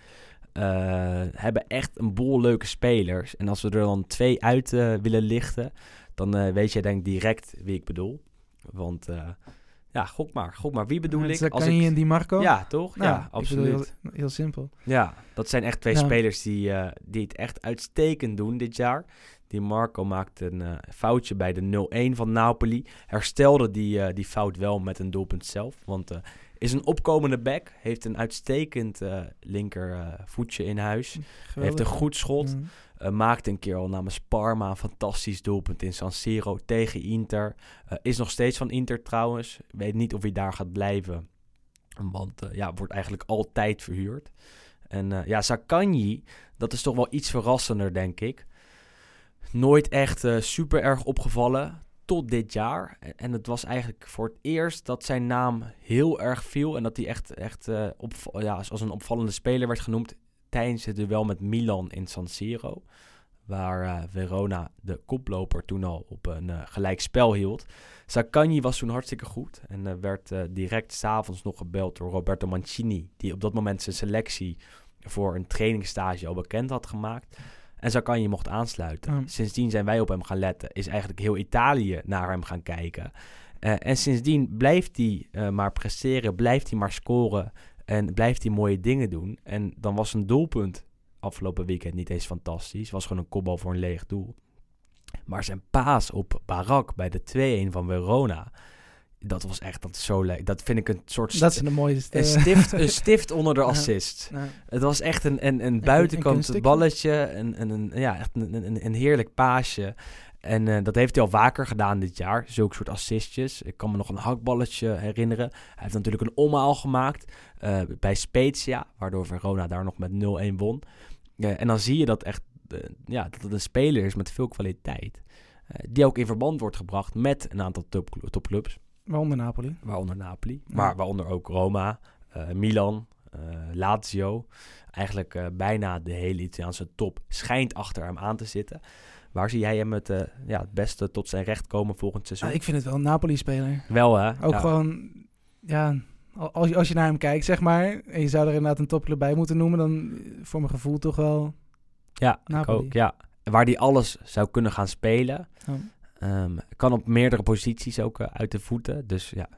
Hebben echt een boel leuke spelers. En als we er dan twee uit willen lichten. Dan eh, weet je denk ik direct wie ik bedoel. Want eh, ja, gok maar. Gok maar. Wie bedoel ik? Als Als ik... en Di Marco? Ja, toch? Nou, ja, absoluut. Heel, heel simpel. Ja, dat zijn echt twee Ja. spelers die, eh, die het echt uitstekend doen dit jaar. Die Marco maakte een foutje bij de 0-1 van Napoli. Herstelde die, die fout wel met een doelpunt zelf. Want is een opkomende back. Heeft een uitstekend linker voetje in huis. Heeft een goed schot. Mm. Eh, maakte een keer al namens Parma een fantastisch doelpunt in San Siro tegen Inter. Eh, is nog steeds van Inter trouwens. Weet niet of hij daar gaat blijven. Want eh, ja, wordt eigenlijk altijd verhuurd. En ja, Sakanji, dat is toch wel iets verrassender, denk ik. Nooit echt super erg opgevallen tot dit jaar. En, en het was eigenlijk voor het eerst dat zijn naam heel erg viel. En dat hij echt, echt ja, als een opvallende speler werd genoemd tijdens het duel met Milan in San Siro. Waar eh, Verona de koploper toen al op een eh, gelijk spel hield. Saccagni was toen hartstikke goed. En eh, werd direct s'avonds nog gebeld door Roberto Mancini. Die op dat moment zijn selectie voor een trainingsstage al bekend had gemaakt. En Saccagni mocht aansluiten. Sindsdien zijn wij op hem gaan letten. Is eigenlijk heel Italië naar hem gaan kijken. En sindsdien blijft hij maar presteren. Blijft hij maar scoren. En blijft hij mooie dingen doen. En dan was een doelpunt afgelopen weekend niet eens fantastisch. Was gewoon een kopbal voor een leeg doel. Maar zijn paas op Barak bij de 2-1 van Verona. Dat was echt dat is zo leuk. Dat vind ik een soort Dat is de mooiste. een, stift, een stift onder de Ja. assist. Nou, Het was echt een, een, een een buitenkant balletje. Een, een, een, ja, echt een, een, een heerlijk paasje. En eh, dat heeft hij al vaker gedaan dit jaar. Zulke soort assistjes. Ik kan me nog een hakballetje herinneren. Hij heeft natuurlijk een omhaal gemaakt eh, bij Spezia. Waardoor Verona daar nog met 0-1 won. Eh, en dan zie je dat echt ja, dat het een speler is met veel kwaliteit. Die ook in verband wordt gebracht met een aantal top, topclubs. waaronder Napoli. Waaronder Napoli. Ja. Maar waaronder ook Roma, Milan, Lazio. Eigenlijk bijna de hele Italiaanse top schijnt achter hem aan te zitten. Waar zie jij hem het, eh, ja, het beste tot zijn recht komen volgend seizoen? Ah, ik vind het wel een Napoli-speler. Wel hè? Ook Ja. gewoon, ja, al- als je, als je naar hem kijkt, zeg maar, en je zou er inderdaad een topclub bij moeten noemen, dan eh, voor mijn gevoel toch wel. Ja, ik Napoli. ook. Ja. Waar hij alles zou kunnen gaan spelen. Ehm, kan op meerdere posities ook eh, uit de voeten. Dus ja,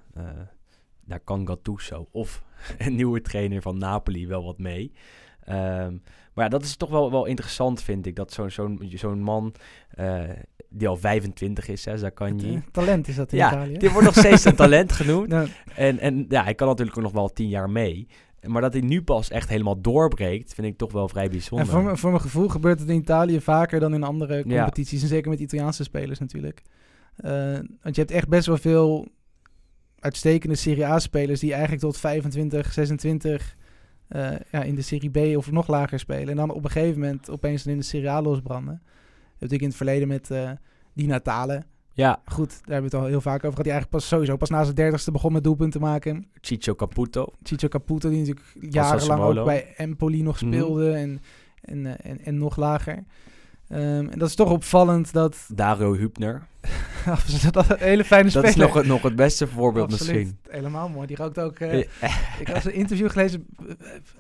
daar kan Gattuso of een nieuwe trainer van Napoli wel wat mee. Ehm, maar ja, dat is toch wel, wel interessant, vind ik. Dat zo'n zo'n zo'n man eh, die al 25 is, hè. Het, eh, talent is dat in Ja, Italië. die wordt nog steeds een talent genoemd. Nou, En, en ja, hij kan natuurlijk ook nog wel tien jaar mee. Maar dat hij nu pas echt helemaal doorbreekt, vind ik toch wel vrij en bijzonder. voor, mijn- voor mijn gevoel gebeurt het in Italië vaker dan in andere Ja. competities. En zeker met Italiaanse spelers natuurlijk. Eh, want je hebt echt best wel veel uitstekende Serie A-spelers die eigenlijk tot 25, 26 eh, ja, in de Serie B of nog lager spelen. En dan op een gegeven moment opeens dan in de Serie A losbranden. Dat heb natuurlijk in het verleden met eh Di Natale. Ja, Goed, daar hebben we het al heel vaak over gehad. Die eigenlijk pas sowieso pas na zijn dertigste begon met doelpunten maken. Ciccio Caputo. Ciccio Caputo, die natuurlijk jarenlang ook bij Empoli nog Mhm. speelde en, en, eh, en, en nog lager. Ehm, en dat is toch opvallend dat... Dario Hübner. dat een hele fijne Dat speler. is nog het, nog het beste voorbeeld Absoluut. misschien. Helemaal mooi. Die rookt ook... eh, ik had een interview gelezen eh,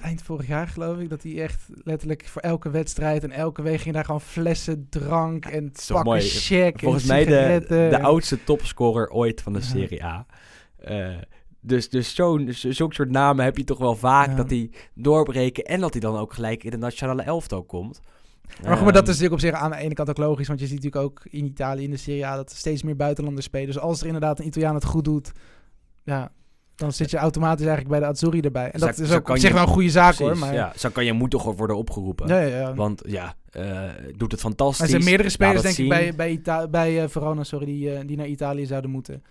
eind vorig jaar geloof ik. Dat hij echt letterlijk voor elke wedstrijd en elke week ging daar gewoon flessen drank en pakken mooi. check Volgens en mij de, de oudste topscorer ooit van de Ja. Serie A. Eh, dus dus zo'n, z- zulke soort namen heb je toch wel vaak Ja. dat die doorbreken en dat hij dan ook gelijk in de nationale elftal komt. Maar goed, maar dat Ehm, is natuurlijk op zich aan de ene kant ook logisch. Want je ziet natuurlijk ook in Italië, in de Serie A, dat er steeds meer buitenlanders spelen. Dus als er inderdaad een Italiaan het goed doet, ja, dan zit je automatisch eigenlijk bij de Azzurri erbij. En dat Zo- is ook op zich je- wel een goede zaak hoor. Maar, ja, zo kan je moet toch worden opgeroepen. ja, ja, ja. Want ja, eh, doet het fantastisch. Maar er zijn meerdere spelers, denk ik, bij, bij, Ita- bij eh, Verona, sorry, die, eh, die naar Italië zouden moeten.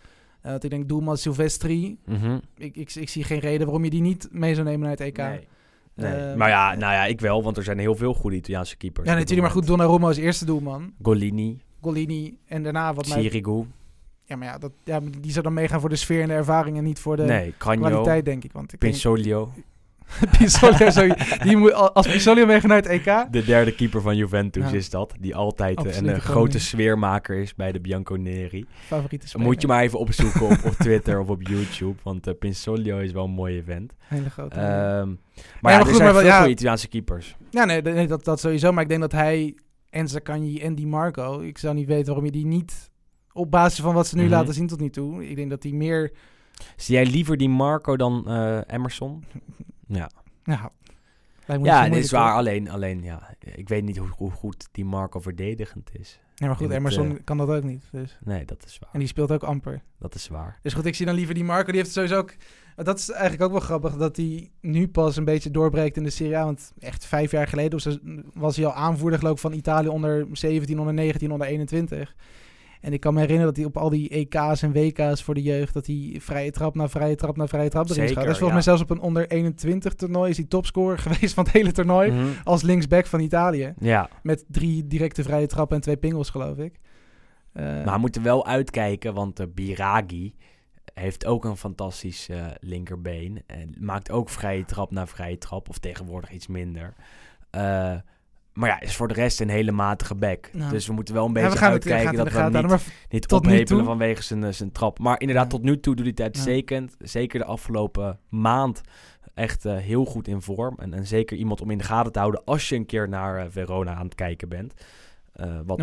Want ik denk, doelman Silvestri, Mhm. ik, ik, ik zie geen reden waarom je die niet mee zou nemen naar het EK. Nee. Nee. Eh, maar ja, nou ja, ik wel, want er zijn heel veel goede Italiaanse keepers. Ja, natuurlijk, maar goed, Donnarumma is eerste doelman. Golini, Golini en daarna wat mij... Sirigu. Ja, maar ja, dat, ja, die zou dan meegaan voor de sfeer en de ervaring en niet voor de nee, kwaliteit, denk ik. Want ik denk, Pinsolio, Pizzolio, zo, die moet, als Pizzolio meegaan naar het EK... de derde keeper van Juventus Ja. is dat. Die altijd eh, een, eh, grote sfeermaker is bij de Bianconeri. Favoriete speler. Moet je maar even opzoeken op, op Twitter of op YouTube, want eh Pinsolio is wel een mooie event. Hele grote. Ehm, maar ja, goed, er zijn maar wel- veel ja. goede Italiaanse keepers. ja, nee, nee dat, dat sowieso. Maar ik denk dat hij en Zaccagni en Di Marco... Ik zou niet weten waarom je die niet... Op basis van wat ze nu Mhm. laten zien tot nu toe. Ik denk dat die meer... Zie jij liever die Marco dan eh, Emerson? Ja, Ja, ja dit moeilijk, is waar. Alleen, alleen ja, ik weet niet hoe, hoe goed die Marco verdedigend is. Nee, maar goed, het, Emerson eh, kan dat ook niet. Dus. Nee, dat is waar. En die speelt ook amper. Dat is waar. Dus goed, ik zie dan liever die Marco. Die heeft sowieso ook... Dat is eigenlijk ook wel grappig dat hij nu pas een beetje doorbreekt in de Serie A. Want echt vijf jaar geleden was hij al aanvoerder geloof ik van Italië onder 17, onder 19, onder 21. En ik kan me herinneren dat hij op al die EK's en WK's voor de jeugd... dat hij vrije trap na vrije trap na vrije trap erin Zeker, schoot. Dus volgens ja. mij zelfs op een onder 21 toernooi... is hij topscorer geweest van het hele toernooi... Mhm. als linksback van Italië. Ja, Met drie directe vrije trappen en twee pingels geloof ik. Eh, maar we moeten wel uitkijken, want de Biragi heeft ook een fantastisch eh, linkerbeen. En maakt ook vrije trap na vrije trap, of tegenwoordig iets minder. Eh, maar ja, is voor de rest een hele matige back. Nou. Dus we moeten wel een ja, beetje we uitkijken dat we niet, Maar niet ophepelen vanwege zijn, eh, zijn trap. Maar inderdaad, Ja. tot nu toe doet hij het Ja. uitstekend. Zeker de afgelopen maand echt eh, heel goed in vorm. En, en zeker iemand om in de gaten te houden als je een keer naar eh, Verona aan het kijken bent. Eh, wat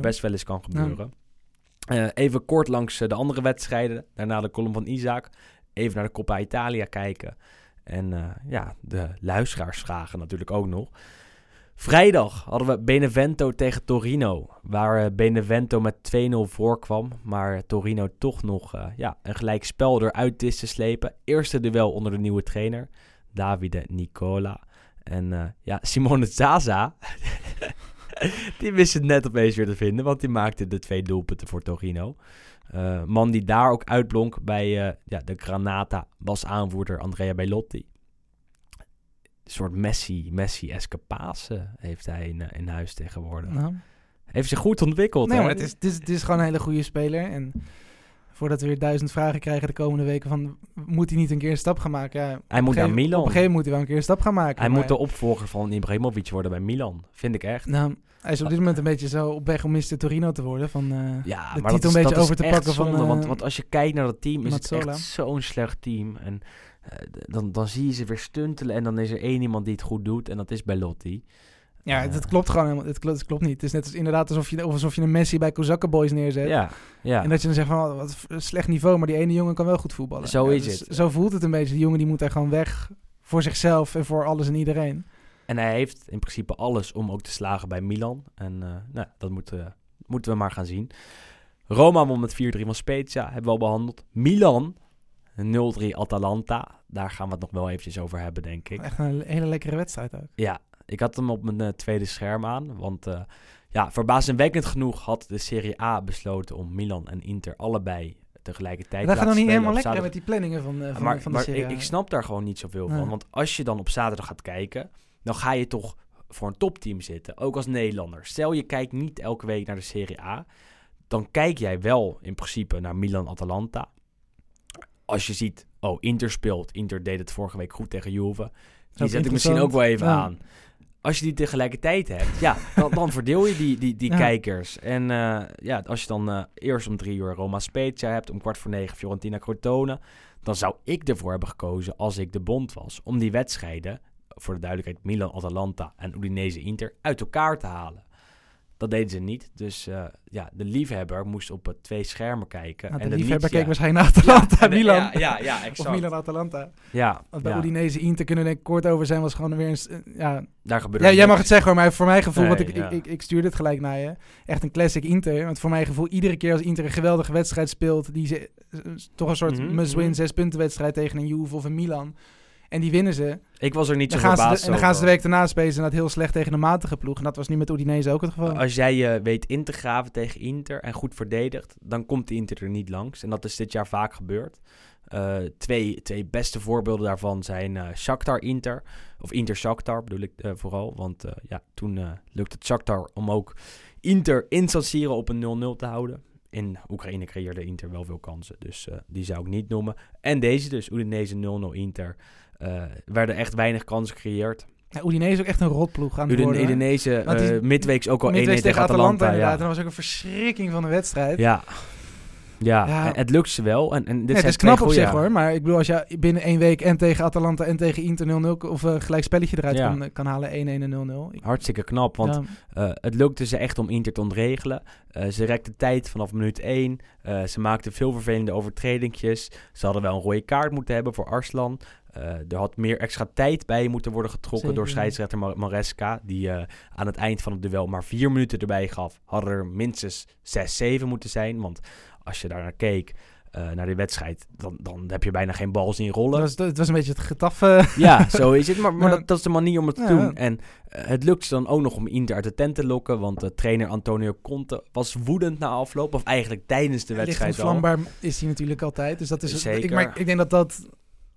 best wel eens kan gebeuren. Even kort langs de andere wedstrijden. Daarna de column van Isaac. Even naar de Coppa Italia kijken. En ja, de luisteraarsvragen natuurlijk ook nog. Vrijdag hadden we Benevento tegen Torino. Waar eh, Benevento met 2-0 voorkwam. Maar Torino toch nog eh, ja, een gelijk spel eruit wist te slepen. Eerste duel onder de nieuwe trainer. Davide Nicola. En eh, ja, Simone Zaza. die wist het net opeens weer te vinden. Want die maakte de twee doelpunten voor Torino. Man die daar ook uitblonk bij ja, de Granata was aanvoerder Andrea Bellotti. Soort Messi, Messi-eske Pasen heeft hij in, eh, in huis tegenwoordig. Nou, Heeft zich goed ontwikkeld. nee, hè? maar het is, het, is, het is gewoon een hele goede speler. En voordat we weer duizend vragen krijgen de komende weken van... moet hij niet een keer een stap gaan maken? Ja, Hij op moet een naar gegeven- Milan. Op een gegeven moment moet hij wel een keer een stap gaan maken. Hij maar- moet de opvolger van Ibrahimovic worden bij Milan. Vind ik echt. Nou, hij is op dit moment een beetje zo op weg om Mr. Torino te worden. Van, eh, Ja, de maar titel dat is, een beetje dat is over te echt pakken van, zonde, eh, want, want als je kijkt naar dat team, is Mazzola. het echt zo'n slecht team. En dan, dan zie je ze weer stuntelen en dan is er één iemand die het goed doet en dat is Bellotti. ja, Eh. het klopt gewoon helemaal. Het klopt, het klopt niet. Het is net als, inderdaad alsof je, alsof je een Messi bij Kozakken Boys neerzet. Ja, ja. En dat je dan zegt van, oh, wat een slecht niveau, maar die ene jongen kan wel goed voetballen. Zo Ja, is dus het. Zo voelt het een beetje. Die jongen die moet daar gewoon weg voor zichzelf en voor alles en iedereen. En hij heeft in principe alles om ook te slagen bij Milan. En eh, nou, dat moeten, moeten we maar gaan zien. Roma won met 4-3 van Spezia, hebben we al behandeld. Milan, 0-3 Atalanta. Daar gaan we het nog wel eventjes over hebben, denk ik. Echt een hele lekkere wedstrijd ook. Ja, ik had hem op mijn eh, tweede scherm aan. Want uh, ja, verbazingwekkend genoeg had de Serie A besloten om Milan en Inter allebei tegelijkertijd Dat gaat nog niet helemaal lekker zaterdag. met die planningen van, uh, van, maar van de maar serie. ik, ik snap daar gewoon niet zoveel van. Want als je dan op zaterdag gaat kijken, dan ga je toch voor een topteam zitten. Ook als Nederlander. Stel je kijkt niet elke week naar de Serie A. Dan kijk jij wel in principe naar Milan-Atalanta. Als je ziet, oh, Inter speelt. Inter deed het vorige week goed tegen Juve. Die zet ik misschien ook wel even Ja. aan. Als je die tegelijkertijd hebt, ja, dan, dan verdeel je die, die, die Ja. kijkers. En eh, ja, als je dan eh, eerst om drie uur Roma Spezia hebt, om kwart voor negen Fiorentina Crotone, dan zou ik ervoor hebben gekozen, als ik de bond was, om die wedstrijden, voor de duidelijkheid Milan-Atalanta en Udinese-Inter, uit elkaar te halen. Dat deden ze niet. Dus eh, ja, de liefhebber moest op twee schermen kijken. Nou, en de liefhebber keek ja. waarschijnlijk naar Atalanta, Ja, Milan. Ja, ja, ja, of exact. Milan-Atalanta. Ja, Want bij ja, Udinese Inter kunnen we denk ik kort over zijn, was gewoon weer eens... eh, ja, daar gebeurde ja, jij mag het zeggen hoor, maar voor mijn gevoel, want ik, ik, ik, ik stuur dit gelijk naar je. Echt een classic Inter. Want voor mijn gevoel, iedere keer als Inter een geweldige wedstrijd speelt, die ze, eh, toch een soort Mhm, must-win mhm. zes punten wedstrijd tegen een Juve of een Milan. En die winnen ze. Ik was er niet zo Dan de, verbaasd en dan gaan ze de week daarna spelen dat heel slecht tegen een matige ploeg. En dat was nu met Udinese ook het geval. Als jij je weet in te graven tegen Inter en goed verdedigt, dan komt de Inter er niet langs. En dat is dit jaar vaak gebeurd. Eh, twee, twee beste voorbeelden daarvan zijn eh Shakhtar-Inter. Of Inter-Shakhtar bedoel ik eh, vooral. Want eh, ja, toen eh lukte het Shakhtar om ook Inter in San Siro op een 0-0 te houden. In Oekraïne creëerde Inter wel veel kansen. Dus eh, die zou ik niet noemen. En deze dus, Udinese 0-0 Inter. Eh werden echt weinig kansen gecreëerd. Ja, Udinese is ook echt een rotploeg aan het worden. Udinese eh, midweeks ook al 1-1 Midweeks tegen Atalanta. inderdaad. ja. En dat was ook een verschrikking van de wedstrijd. Ja. Ja, het lukt ze wel. En, en dit Ja, het is knap op zich hoor. Maar ik bedoel, als je binnen één week en tegen Atalanta en tegen Inter 0-0 of een gelijk spelletje eruit Ja. kan, kan halen, 1-1 en 0-0. Ik- Hartstikke knap, want eh, het lukte ze echt om Inter te ontregelen. Eh, ze rekten tijd vanaf minuut 1. Eh, ze maakten veel vervelende overtredingjes. Ze hadden wel een rode kaart moeten hebben voor Arslan. Eh, er had meer extra tijd bij moeten worden getrokken Zeker, door scheidsrechter Mar- Maresca. Die eh, aan het eind van het duel maar vier minuten erbij gaf. Hadden er minstens 6, 7 moeten zijn. Want als je daar naar keek, eh, naar die wedstrijd, dan, dan heb je bijna geen bal zien rollen. het, was, het was een beetje het getaf. eh, Ja, zo is het. Maar, maar Ja. dat, dat is de manier om het te Ja. doen. En het lukt ze dan ook nog om Inter uit de tent te lokken. Want de trainer Antonio Conte was woedend na afloop. Of eigenlijk tijdens de wedstrijd al. onvlambaar is hij natuurlijk altijd. Dus dat is Zeker. Ik, maar ik denk dat dat...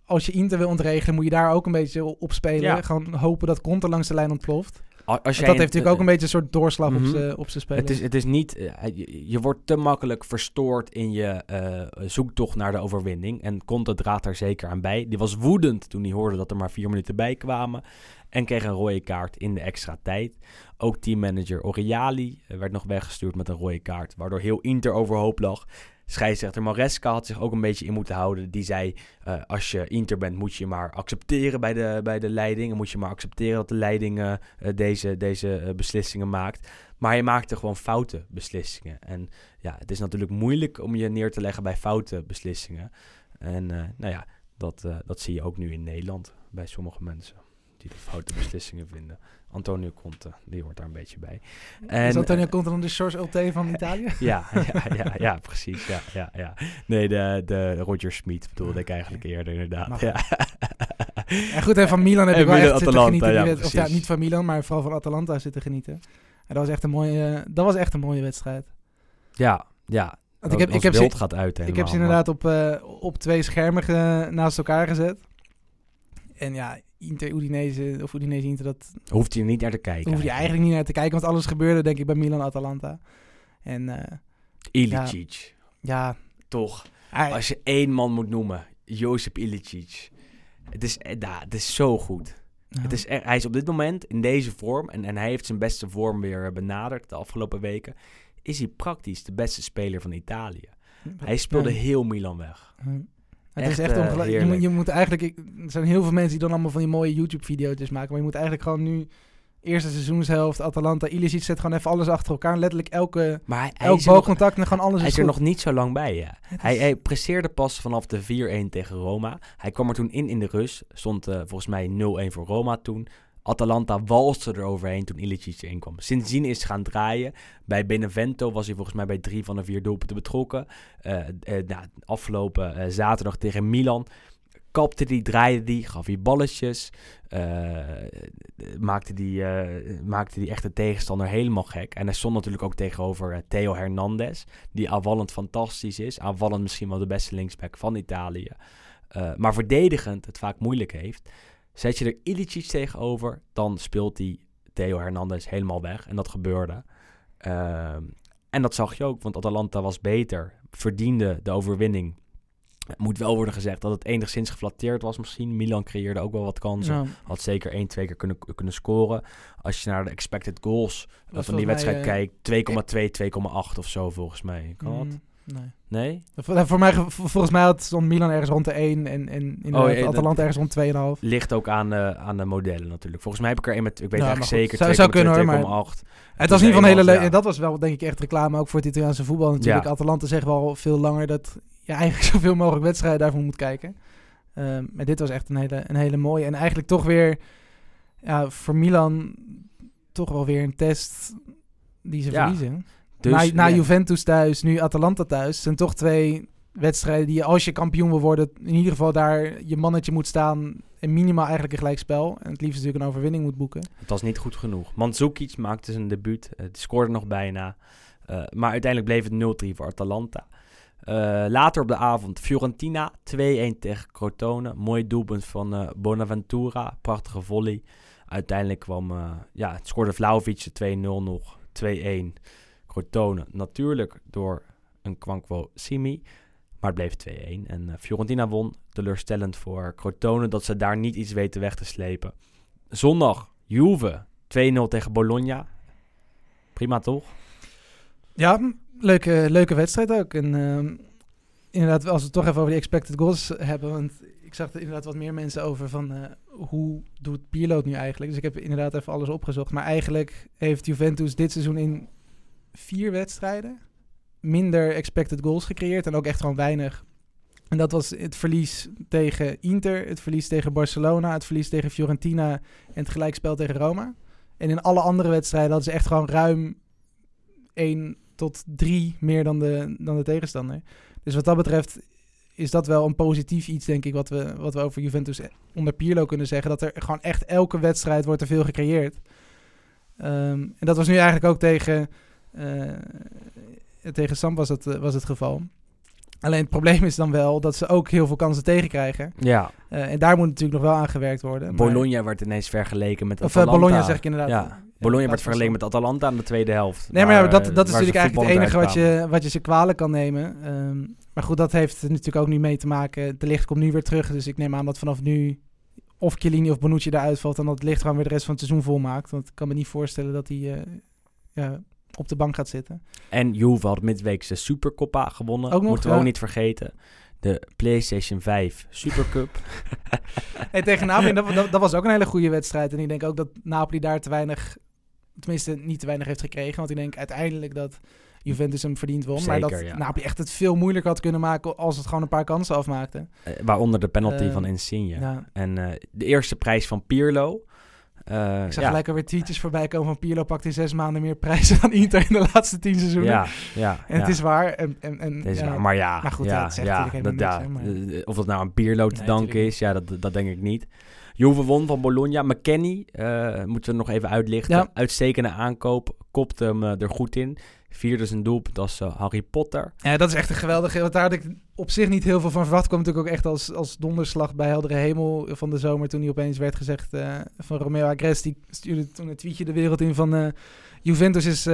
Als je Inter wil ontregelen, moet je daar ook een beetje op spelen. Ja. Gewoon hopen dat Conte langs de lijn ontploft. Als jij dat heeft een- natuurlijk ook een beetje een soort doorslag Mhm. op op zijn spelen. Het is, het is niet... eh, je, je wordt te makkelijk verstoord in je eh, zoektocht naar de overwinning. En Conte draagt daar zeker aan bij. Die was woedend toen hij hoorde dat er maar vier minuten bij kwamen. En kreeg een rode kaart in de extra tijd. Ook teammanager Oriali eh, werd nog weggestuurd met een rode kaart. Waardoor heel Inter overhoop lag. Scheidsrechter Maresca had zich ook een beetje in moeten houden. Die zei, eh, als je Inter bent moet je maar accepteren bij de, bij de leiding. En moet je maar accepteren dat de leiding eh, eh, deze, deze beslissingen maakt. Maar hij maakte gewoon foute beslissingen. En ja, het is natuurlijk moeilijk om je neer te leggen bij foute beslissingen. En nou ja, dat, dat zie je ook nu in Nederland bij sommige mensen. Die de foute beslissingen vinden. Antonio Conte, die hoort daar een beetje bij. En, is Antonio eh, Conte dan de George Ulte van Italië? ja, ja, ja, ja, precies. Ja, ja, ja. Nee, de, de Roger Smith bedoelde ik eigenlijk eerder inderdaad. Mag Ja. En goed, en van Milan heb ik wel echt zitten genieten. ja, of ja, niet van Milan, maar vooral van Atalanta zitten genieten. En dat was echt een mooie, dat was echt een mooie wedstrijd. ja, ja. Want ik heb, ik heb, ze, gaat uit ik heb ze inderdaad op, eh, op twee schermen naast elkaar gezet. En ja, Inter, Udinese, of Udinese Inter, dat Hoeft je niet naar te kijken. hoef je eigenlijk niet naar te kijken. Want alles gebeurde denk ik bij Milan Atalanta. En eh, Ilicic, ja, toch. hij- Als je één man moet noemen, Josip Ilicic. Het is, eh, nou, het is zo goed. ja. Het is, hij is op dit moment in deze vorm, en, en hij heeft zijn beste vorm weer benaderd de afgelopen weken, is hij praktisch de beste speler van Italië. Hij speelde Ja. heel Milan weg. Het Echt, is echt eh, ongelooflijk. Je, moet- je moet eigenlijk... ik- er zijn heel veel mensen die dan allemaal van die mooie YouTube-video's maken. Maar je moet eigenlijk gewoon nu... Eerste seizoenshelft, Atalanta, Ilicic zet gewoon even alles achter elkaar. Letterlijk elke, Maar hij, elk balcontact en gewoon alles hij is er nog niet zo lang bij. Ja. Hij, hij presteerde pas vanaf de 4-1 tegen Roma. Hij kwam er toen in in de rust. Stond eh, volgens mij 0-1 voor Roma toen. Atalanta walste er overheen toen Ilicic erin kwam. Sindsdien is gaan draaien. Bij Benevento was hij volgens mij bij drie van de vier doelpunten betrokken. Eh, nou, afgelopen eh, zaterdag tegen Milan kapte die, draaide die, gaf hij balletjes. maakte, die, eh, maakte die echt de tegenstander helemaal gek. En hij stond natuurlijk ook tegenover Theo Hernandez, die aanvallend fantastisch is. Aanvallend misschien wel de beste linksback van Italië. Maar verdedigend het vaak moeilijk heeft. Zet je er Ilicic tegenover, dan speelt die Theo Hernandez helemaal weg. En dat gebeurde. Ehm, en dat zag je ook, want Atalanta was beter. Verdiende de overwinning. Het moet wel worden gezegd dat het enigszins geflatteerd was misschien. Milan creëerde ook wel wat kansen. Ja. Had zeker één, twee keer kunnen, kunnen scoren. Als je naar de expected goals eh, Was van die wedstrijd eh, kijkt, 2,2, 2,8 of zo volgens mij. Kan? Mm, nee. Nee? Voor, voor mij, ge- volgens mij had stond Milan ergens rond de 1 en, en inderdaad Oh, ja, Atalanta ergens rond 2,5. Ligt ook aan, de aan de modellen natuurlijk. Volgens mij heb ik er een met, ik weet Ja, eigenlijk maar zeker, Zou- zou 2,2, kunnen, hoor, 2,8. Het was in ieder geval een hele leuke... ja. Dat was wel denk ik echt reclame ook voor het Italiaanse voetbal natuurlijk. Atalanta zegt wel veel langer dat je eigenlijk zoveel mogelijk wedstrijden daarvoor moet kijken. Ehm, maar dit was echt een hele, een hele mooie. En eigenlijk toch weer ja, voor Milan toch wel weer een test die ze Ja. verliezen. Dus, na na ja. Juventus thuis, nu Atalanta thuis. zijn toch twee wedstrijden die als je kampioen wil worden, in ieder geval daar je mannetje moet staan. En minimaal eigenlijk een gelijkspel. En het liefst natuurlijk een overwinning moet boeken. Het was niet goed genoeg. Mandzukic maakte zijn debuut. eh, die scoorde nog bijna. Eh, maar uiteindelijk bleef het 0-3 voor Atalanta. Eh, later op de avond Fiorentina 2-1 tegen Crotone. Mooi doelpunt van eh, Bonaventura. Prachtige volley. Uiteindelijk kwam, eh, ja, het scoorde Vlaovic de 2-0 nog. 2-1. Crotone natuurlijk door een Kwankwo Simi. Maar het bleef 2-1. En eh, Fiorentina won. Teleurstellend voor Crotone dat ze daar niet iets weten weg te slepen. Zondag Juve 2-0 tegen Bologna. Prima toch? Ja, leuke, leuke wedstrijd ook. En ehm, inderdaad, als we het toch even over die expected goals hebben. Want ik zag er inderdaad wat meer mensen over van eh, hoe doet Pirlo nu eigenlijk. Dus ik heb inderdaad even alles opgezocht. Maar eigenlijk heeft Juventus dit seizoen in vier wedstrijden minder expected goals gecreëerd. En ook echt gewoon weinig. En dat was het verlies tegen Inter, het verlies tegen Barcelona, het verlies tegen Fiorentina en het gelijkspel tegen Roma. En in alle andere wedstrijden hadden ze echt gewoon ruim 1 tot 3 meer dan de, dan de tegenstander. Dus wat dat betreft is dat wel een positief iets, denk ik, wat we, wat we over Juventus onder Pirlo kunnen zeggen. Dat er gewoon echt elke wedstrijd wordt er veel gecreëerd. Ehm, en dat was nu eigenlijk ook tegen, tegen Sam was het, eh, was het geval. Alleen het probleem is dan wel dat ze ook heel veel kansen tegenkrijgen. Ja. Eh, en daar moet natuurlijk nog wel aan gewerkt worden. maar- Bologna werd ineens vergeleken met Of eh, Atalanta. Bologna zeg ik inderdaad. Ja. Bologna werd vergeleken met Atalanta aan de tweede helft. Nee, maar ja, dat, eh, dat is natuurlijk eigenlijk het enige wat je, wat je ze kwalijk kan nemen. Ehm, maar goed, dat heeft natuurlijk ook nu mee te maken. De licht komt nu weer terug, dus ik neem aan dat vanaf nu of Chiellini of Bonucci eruit valt... en dat het licht gewoon weer de rest van het seizoen volmaakt. Want ik kan me niet voorstellen dat hij eh, ja, op de bank gaat zitten. En Juve had midweeks de Supercoppa gewonnen. Ook nog, Moeten we ja. ook niet vergeten. De PlayStation 5 Supercup. Hey, tegen Napoli, dat, dat, dat was ook een hele goede wedstrijd. En ik denk ook dat Napoli daar te weinig, tenminste niet te weinig heeft gekregen. Want ik denk uiteindelijk dat Juventus hem verdiend won. maar dat Zeker, ja. Napoli echt het veel moeilijker had kunnen maken als het gewoon een paar kansen afmaakte. Eh, waaronder de penalty Eh, van Insigne. Ja. En eh, de eerste prijs van Pirlo. Eh, Ik zag ja. gelijk alweer tweetjes voorbij komen van Pirlo pakt in zes maanden meer prijzen dan Inter in de laatste tien seizoenen. Ja, ja. en ja. het is waar. En, en, en, Het is ja, waar, maar ja, maar goed, ja, zegt ja, dat, niks, hè, eh, of dat nou aan Pirlo te Nee, danken is, ja, dat, dat denk ik niet. Juve won van Bologna. McKenny, eh, moeten we nog even uitlichten. Uitstekende aankoop, kopte hem eh, er goed in. Vierde zijn doelpunt als eh, Harry Potter. Ja, dat is echt een geweldige. Want daar had ik op zich niet heel veel van verwacht. Kwam natuurlijk ook echt als, als donderslag bij heldere hemel van de zomer. Toen hij opeens werd gezegd eh, van Romeo Agres. Die stuurde toen een tweetje de wereld in van... eh, Juventus is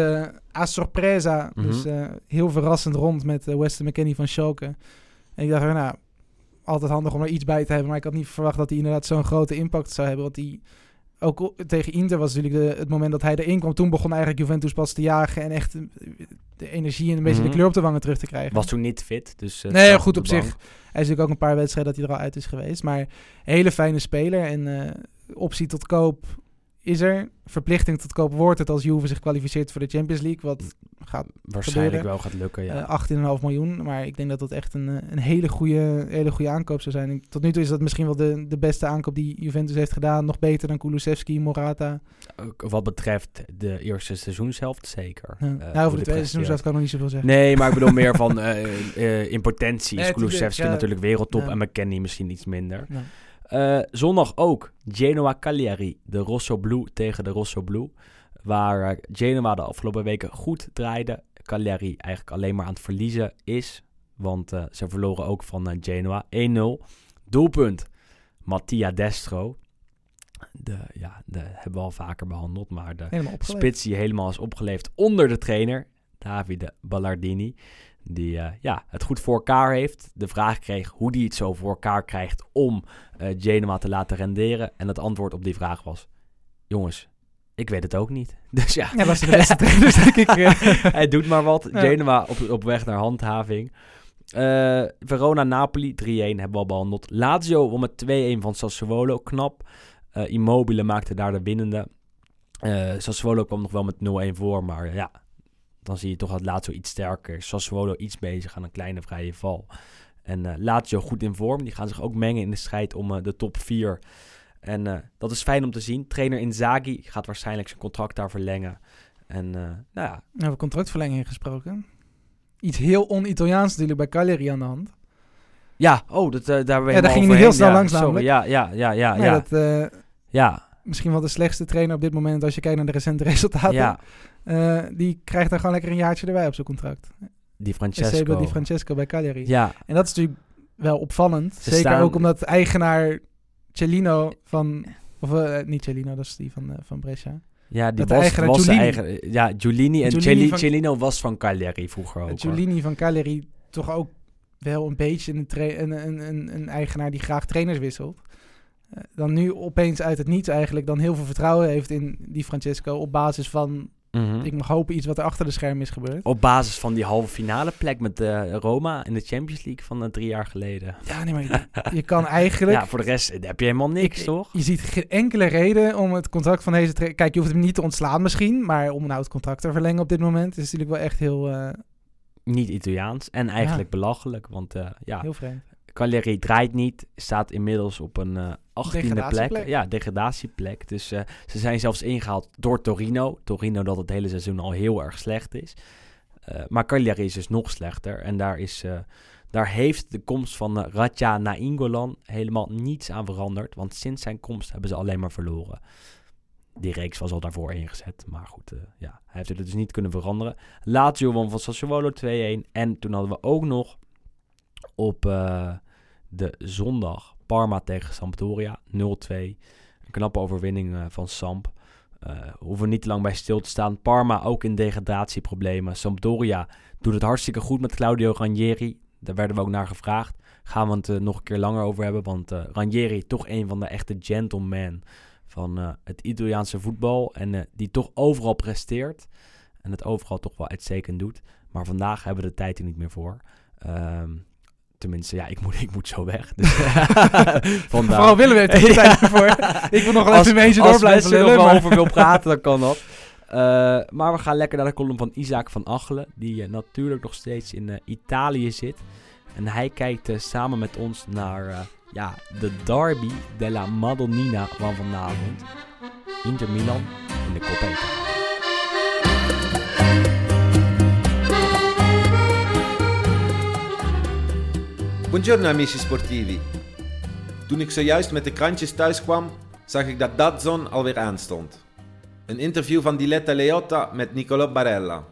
a sorpresa. Mhm. Dus heel verrassend rond met Weston McKennie van Schalke. En ik dacht, nou, altijd handig om er iets bij te hebben. Maar ik had niet verwacht dat hij inderdaad zo'n grote impact zou hebben. Want die... Ook tegen Inter was natuurlijk de, het moment dat hij erin kwam. Toen begon eigenlijk Juventus pas te jagen. En echt eh, de energie en een beetje Mhm. de kleur op de wangen terug te krijgen. Was toen niet fit, dus... eh, Nee, goed op zich. Hij is natuurlijk ook een paar wedstrijden dat hij er al uit is geweest. Maar een hele fijne speler. En eh, optie tot koop is er. Verplichting tot koop wordt het als Juve zich kwalificeert voor de Champions League. Wat gaat Waarschijnlijk gebeuren. wel gaat lukken, ja. eh 18,5 miljoen. Maar ik denk dat dat echt een, eh, een hele, goede, hele goede aankoop zou zijn. Tot nu toe is dat misschien wel de, de beste aankoop die Juventus heeft gedaan. Nog beter dan Kulusevski, Morata. Ook wat betreft de eerste seizoenshelft, zeker. Ja. Eh, nou, over de tweede seizoen presteert. kan ik nog niet zoveel zeggen. Nee, maar ik bedoel meer van eh, in potentie is Nee, tuurlijk, Kulusevski natuurlijk wereldtop en McKennie misschien iets minder. Eh, zondag ook Genoa Cagliari, de Rosso Blu tegen de Rosso Blu. Waar Genoa de afgelopen weken goed draaide. Cagliari eigenlijk alleen maar aan het verliezen is. Want eh, ze verloren ook van eh, Genoa 1-0. Doelpunt Mattia Destro. De, ja, de hebben we al vaker behandeld. Maar de Helemaal spits die helemaal is opgeleefd onder de trainer, Davide Ballardini. Die eh, ja, het goed voor elkaar heeft. De vraag kreeg hoe hij het zo voor elkaar krijgt om eh Genoa te laten renderen. En het antwoord op die vraag was: Jongens, ik weet het ook niet. Dus ja, Ja, is de beste trainers, denk ik. eh. hij doet maar wat. Ja. Genoa op, op weg naar handhaving. Verona-Napoli 3-1 hebben we al behandeld. Lazio won met 2-1 van Sassuolo. Knap. Eh, Immobile maakte daar de winnende. Sassuolo kwam nog wel met 0-1 voor. Maar ja, dan zie je toch dat Lazio iets sterker is. Sassuolo iets bezig aan een kleine vrije val. En eh, Lazio goed in vorm. Die gaan zich ook mengen in de strijd om eh, de top 4. En eh, dat is fijn om te zien. Trainer Inzaghi gaat waarschijnlijk zijn contract daar verlengen. En nou ja, Nou, over contractverlenging gesproken. Iets heel on-Italiaans natuurlijk bij Cagliari aan de hand. Ja, oh, dat, daar ben Ja, daar ging hij heel snel langs sorry, namelijk. Ja, ja, ja, ja, ja. dat, ja, misschien wel de slechtste trainer op dit moment als je kijkt naar de recente resultaten. ja, Eh, die krijgt dan gewoon lekker een jaartje erbij op zijn contract. die Francesco. Francesco. Di Francesco bij Cagliari. Ja, En dat is natuurlijk wel opvallend. Ze Zeker staan- ook omdat eigenaar Cellino van... Of eh, niet Cellino, dat is die van, eh, van Brescia. ja, die was, eigenaar was de eigen... Ja, Giulini en Giulini Celli- van- Cellino was van Cagliari vroeger ook. Giulini van Cagliari toch ook wel een beetje een, een, een, een, een eigenaar die graag trainers wisselt. Eh, dan nu opeens uit het niets eigenlijk dan heel veel vertrouwen heeft in die Francesco op basis van, Mhm. ik mag hopen, iets wat er achter de schermen is gebeurd. Op basis van die halve finale plek met eh, Roma in de Champions League van eh, drie jaar geleden. Ja, nee, maar je, je kan eigenlijk... Ja, voor de rest eh, heb je helemaal niks, Ik- toch? Je ziet geen enkele reden om het contract van deze. Kijk, je hoeft hem niet te ontslaan misschien, maar om nou het contract te verlengen op dit moment is natuurlijk wel echt heel, Niet Italiaans en eigenlijk belachelijk, want ja, heel vreemd. Cagliari draait niet, staat inmiddels op een eh 18e plek. Ja, degradatieplek. Dus eh, ze zijn zelfs ingehaald door Torino. Torino dat het hele seizoen al heel erg slecht is. Eh, maar Cagliari is dus nog slechter. En daar, is, daar heeft de komst van uh, Ratja Nainggolan helemaal niets aan veranderd. Want sinds zijn komst hebben ze alleen maar verloren. Die reeks was al daarvoor ingezet. Maar goed, ja, hij heeft het dus niet kunnen veranderen. Lazio won van Sassuolo 2-1. En toen hadden we ook nog op de zondag Parma tegen Sampdoria 0-2. Een knappe overwinning eh, van Samp. Eh hoeven niet te lang bij stil te staan. Parma ook in degradatieproblemen. Sampdoria doet het hartstikke goed met Claudio Ranieri. Daar werden we ook naar gevraagd. Gaan we het eh, nog een keer langer over hebben. Want Ranieri, toch een van de echte gentlemen van het Italiaanse voetbal. En die toch overal presteert. En het overal toch wel uitstekend doet. Maar vandaag hebben we de tijd er niet meer voor. Ehm, tenminste, ja, ik moet, ik moet zo weg. Dus, vandaar. Vooral Willem heeft er tijd voor. Ik wil nog wel Als- even mee door Als blijven lullen. wel maar- over wil praten, dan kan dat. Eh, maar we gaan lekker naar de column van Isaac van Achelen. Die eh, natuurlijk nog steeds in eh, Italië zit. En hij kijkt samen met ons naar ja, de derby della Madonnina van vanavond. Inter Milan in de Coppa Buongiorno amici sportivi. Toen ik zojuist met de krantjes thuis kwam, zag ik dat Dadzon alweer aanstond. Een interview van Diletta Leotta met Nicolò Barella.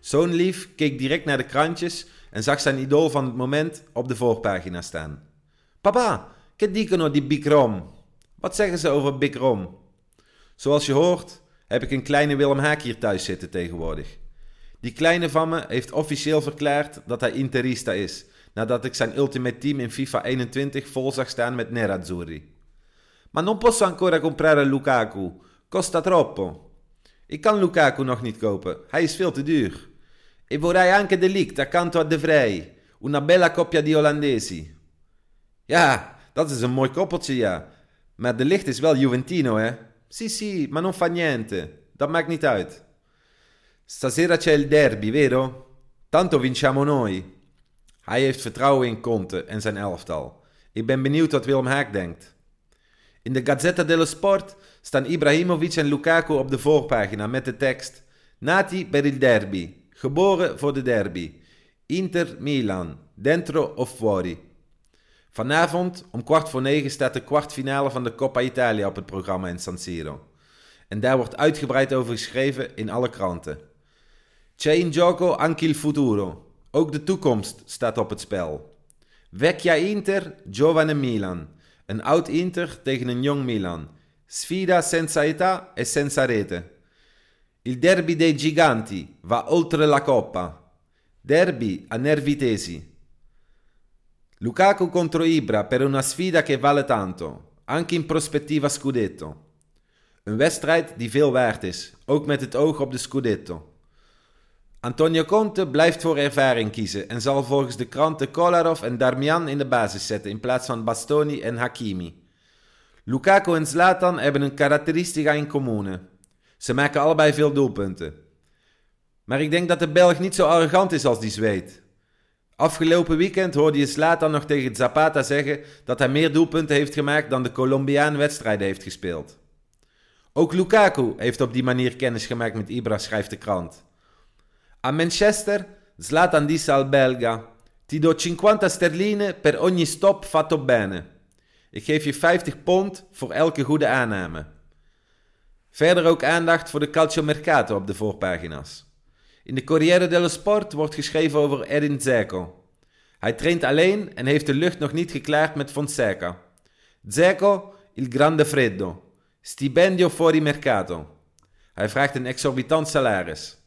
Zo'n lief keek direct naar de krantjes en zag zijn idool van het moment op de voorpagina staan. Papa, che dicono di Big Rom? Wat zeggen ze over Big Rom? Zoals je hoort, heb ik een kleine Willem Haak hier thuis zitten tegenwoordig. Die kleine van me heeft officieel verklaard dat hij Interista is, nadat ik zijn Ultimate Team in FIFA 21 vol zag staan met Nerazzurri. Ma non posso ancora comprare Lukaku, costa troppo. Ik kan Lukaku nog niet kopen, hij is veel te duur. E vorrei anche De Ligt accanto a De Vrij, una bella coppia di Olandesi. Ja, dat is een mooi koppeltje, ja. Maar De Ligt is wel Juventino, hè? Sì, sì, ma non fa niente. Dat maakt niet uit. Stasera c'è il derby, vero? Tanto vinciamo noi. Hij heeft vertrouwen in Conte en zijn elftal. Ik ben benieuwd wat Willem Haak denkt. In de Gazzetta dello Sport staan Ibrahimovic en Lukaku op de voorpagina met de tekst Nati per il derby. Geboren voor de derby. Inter Milan. Dentro of fuori. Vanavond om kwart voor negen staat de kwartfinale van de Coppa Italia op het programma in San Siro. En daar wordt uitgebreid over geschreven in alle kranten. C'è in gioco anche il futuro. Ook de toekomst staat op het spel. Vecchia Inter, giovane Milan. Een oud Inter tegen een jong Milan. Sfida senza età e senza rete. Il derby dei giganti va oltre la coppa. Derby a nervi tesi. Lukaku contro Ibra per una sfida che vale tanto, anche in prospettiva scudetto. Een wedstrijd die veel waard is, ook met het oog op de scudetto. Antonio Conte blijft voor ervaring kiezen en zal volgens de kranten Kolarov en Darmian in de basis zetten in plaats van Bastoni en Hakimi. Lukaku en Zlatan hebben een karakteristica in comune. Ze maken allebei veel doelpunten. Maar ik denk dat de Belg niet zo arrogant is als die Zweed. Afgelopen weekend hoorde je Zlatan nog tegen Zapata zeggen dat hij meer doelpunten heeft gemaakt dan de Colombiaan wedstrijden heeft gespeeld. Ook Lukaku heeft op die manier kennis gemaakt met Ibra, schrijft de krant. A Manchester, Zlatan disse al belga: Ti do 50 sterline per ogni stop fatto bene. Ik geef je 50 pond voor elke goede aanname. Verder ook aandacht voor de calciomercato op de voorpagina's. In de Corriere dello Sport wordt geschreven over Edin Dzeko. Hij traint alleen en heeft de lucht nog niet geklaard met Fonseca. Dzeko, il grande freddo. Stipendio fuori mercato. Hij vraagt een exorbitant salaris.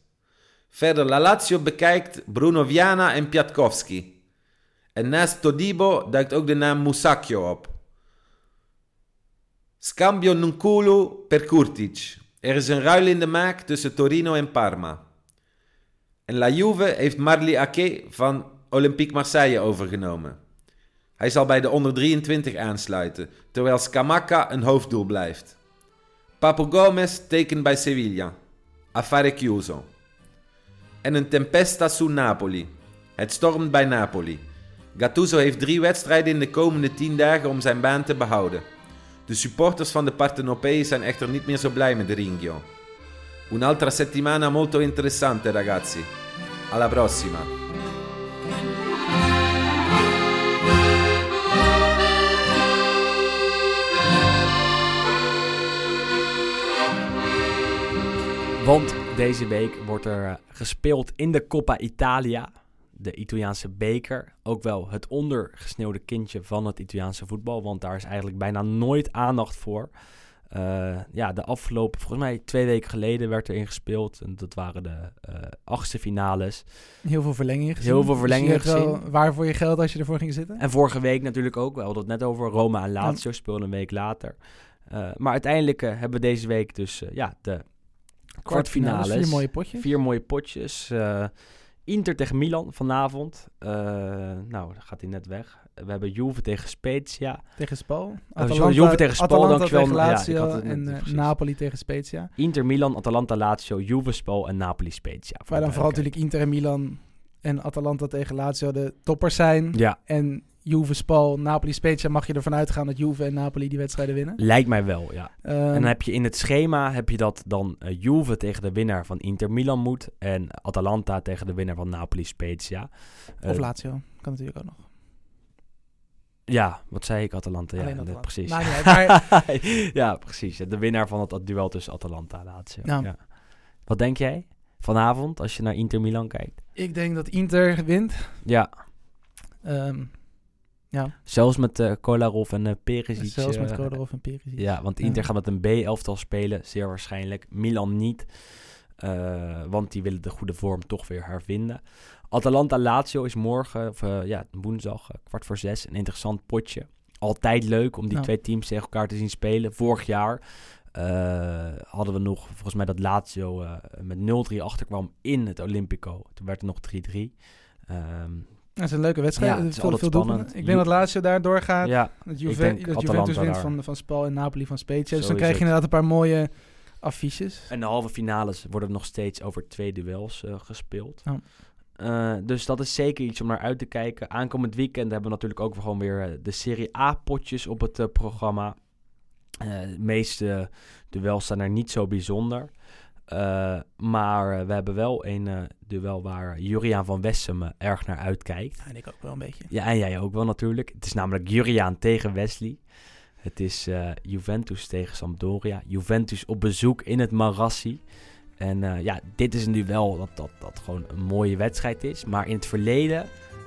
Verder La Lazio bekijkt Bruno Viana en Piatkowski. En naast Todibo duikt ook de naam Musacchio op. Scambio Nunkulu per Kurtic. Er is een ruil in de maak tussen Torino en Parma. En La Juve heeft Marli Ake van Olympique Marseille overgenomen. Hij zal bij de onder 23 aansluiten, terwijl Scamacca een hoofddoel blijft. Papo Gomez tekent bij Sevilla. Affare chiuso. En een tempesta su Napoli. Het stormt bij Napoli. Gattuso heeft drie wedstrijden in de komende 10 dagen om zijn baan te behouden. De supporters van de Partenopei zijn echter niet meer zo blij met de Ringio. Un'altra settimana molto interessante ragazzi. Alla prossima. Want deze week wordt er eh, gespeeld in de Coppa Italia. De Italiaanse beker. Ook wel het ondergesneeuwde kindje van het Italiaanse voetbal. Want daar is eigenlijk bijna nooit aandacht voor. Eh, ja, de afgelopen, volgens mij twee weken geleden werd erin gespeeld. En dat waren de eh, achtste finales. Heel veel verlengingen gezien. Heel veel verlengingen Dus wel gezien. Waar voor je geld als je ervoor ging zitten? En vorige week natuurlijk ook. We hadden het net over Roma en Lazio. Speelden een week later. Maar uiteindelijk hebben we deze week dus ja, de kwartfinales. Vier mooie potjes. Vier mooie potjes. Eh, Inter tegen Milan vanavond. Eh, nou, dan gaat hij net weg. We hebben Juve tegen Spezia. Tegen Spal. sorry, Juve tegen Spal, Atalanta dankjewel. tegen Ja, ik Lazio net en eh. Napoli tegen Spezia. Inter, Milan, Atalanta, Lazio, Juve, Spal en Napoli, Spezia. Waar dan vooral natuurlijk Inter en Milan en Atalanta tegen Lazio de toppers zijn. Ja, En Juve, Spal, Napoli, Spezia mag je ervan uitgaan dat Juve en Napoli die wedstrijden winnen. lijkt mij wel, ja. Ehm, en dan heb je in het schema heb je dat dan eh, Juve tegen de winnaar van Inter Milan moet. En Atalanta tegen de winnaar van Napoli Spezia. Eh, of Lazio, kan natuurlijk ook nog. Ja, wat zei ik? Atalanta. Ja, Atalanta. precies. Nou, maar ja, precies. De winnaar van het duel tussen Atalanta en Lazio. Ja. Wat denk jij vanavond als je naar Inter Milan kijkt? ik denk dat Inter wint. Ja, Ehm, ja, zelfs met eh Kolarov en uh, Perisic. zelfs met eh, Kolarov en Perisic. Ja, want Ja. Inter gaat met een B-elftal spelen, zeer waarschijnlijk. Milan niet, want die willen de goede vorm toch weer hervinden. Atalanta-Lazio is morgen, of ja, woensdag, kwart voor zes, een interessant potje. Altijd leuk om die twee teams tegen elkaar te zien spelen. Vorig jaar hadden we nog, volgens mij, dat Lazio met 0-3 achterkwam in het Olympico. Toen werd het nog 3-3. Ehm, Dat is een leuke wedstrijd. Ja, het is veel, veel spannend. Ik denk dat Lazio daar doorgaat. Ja, dat, Juve, Juventus wint daar. van, van Spal en Napoli van Spezia. Dus Zo dan krijg je inderdaad een paar mooie affiches. En de halve finales worden nog steeds over twee duels eh, gespeeld. Eh, dus dat is zeker iets om naar uit te kijken. Aankomend weekend hebben we natuurlijk ook gewoon weer eh, de Serie A-potjes op het programma. De meeste duels zijn er niet zo bijzonder. Eh, maar eh, we hebben wel een eh, duel waar Juriaan van Wessem erg naar uitkijkt. En ik ook wel een beetje. Ja, en jij ook wel natuurlijk. Het is namelijk Juriaan tegen Wesley. Het is Juventus tegen Sampdoria. Juventus op bezoek in het Marassi. En ja, dit is een duel dat, dat, dat gewoon een mooie wedstrijd is. Maar in het verleden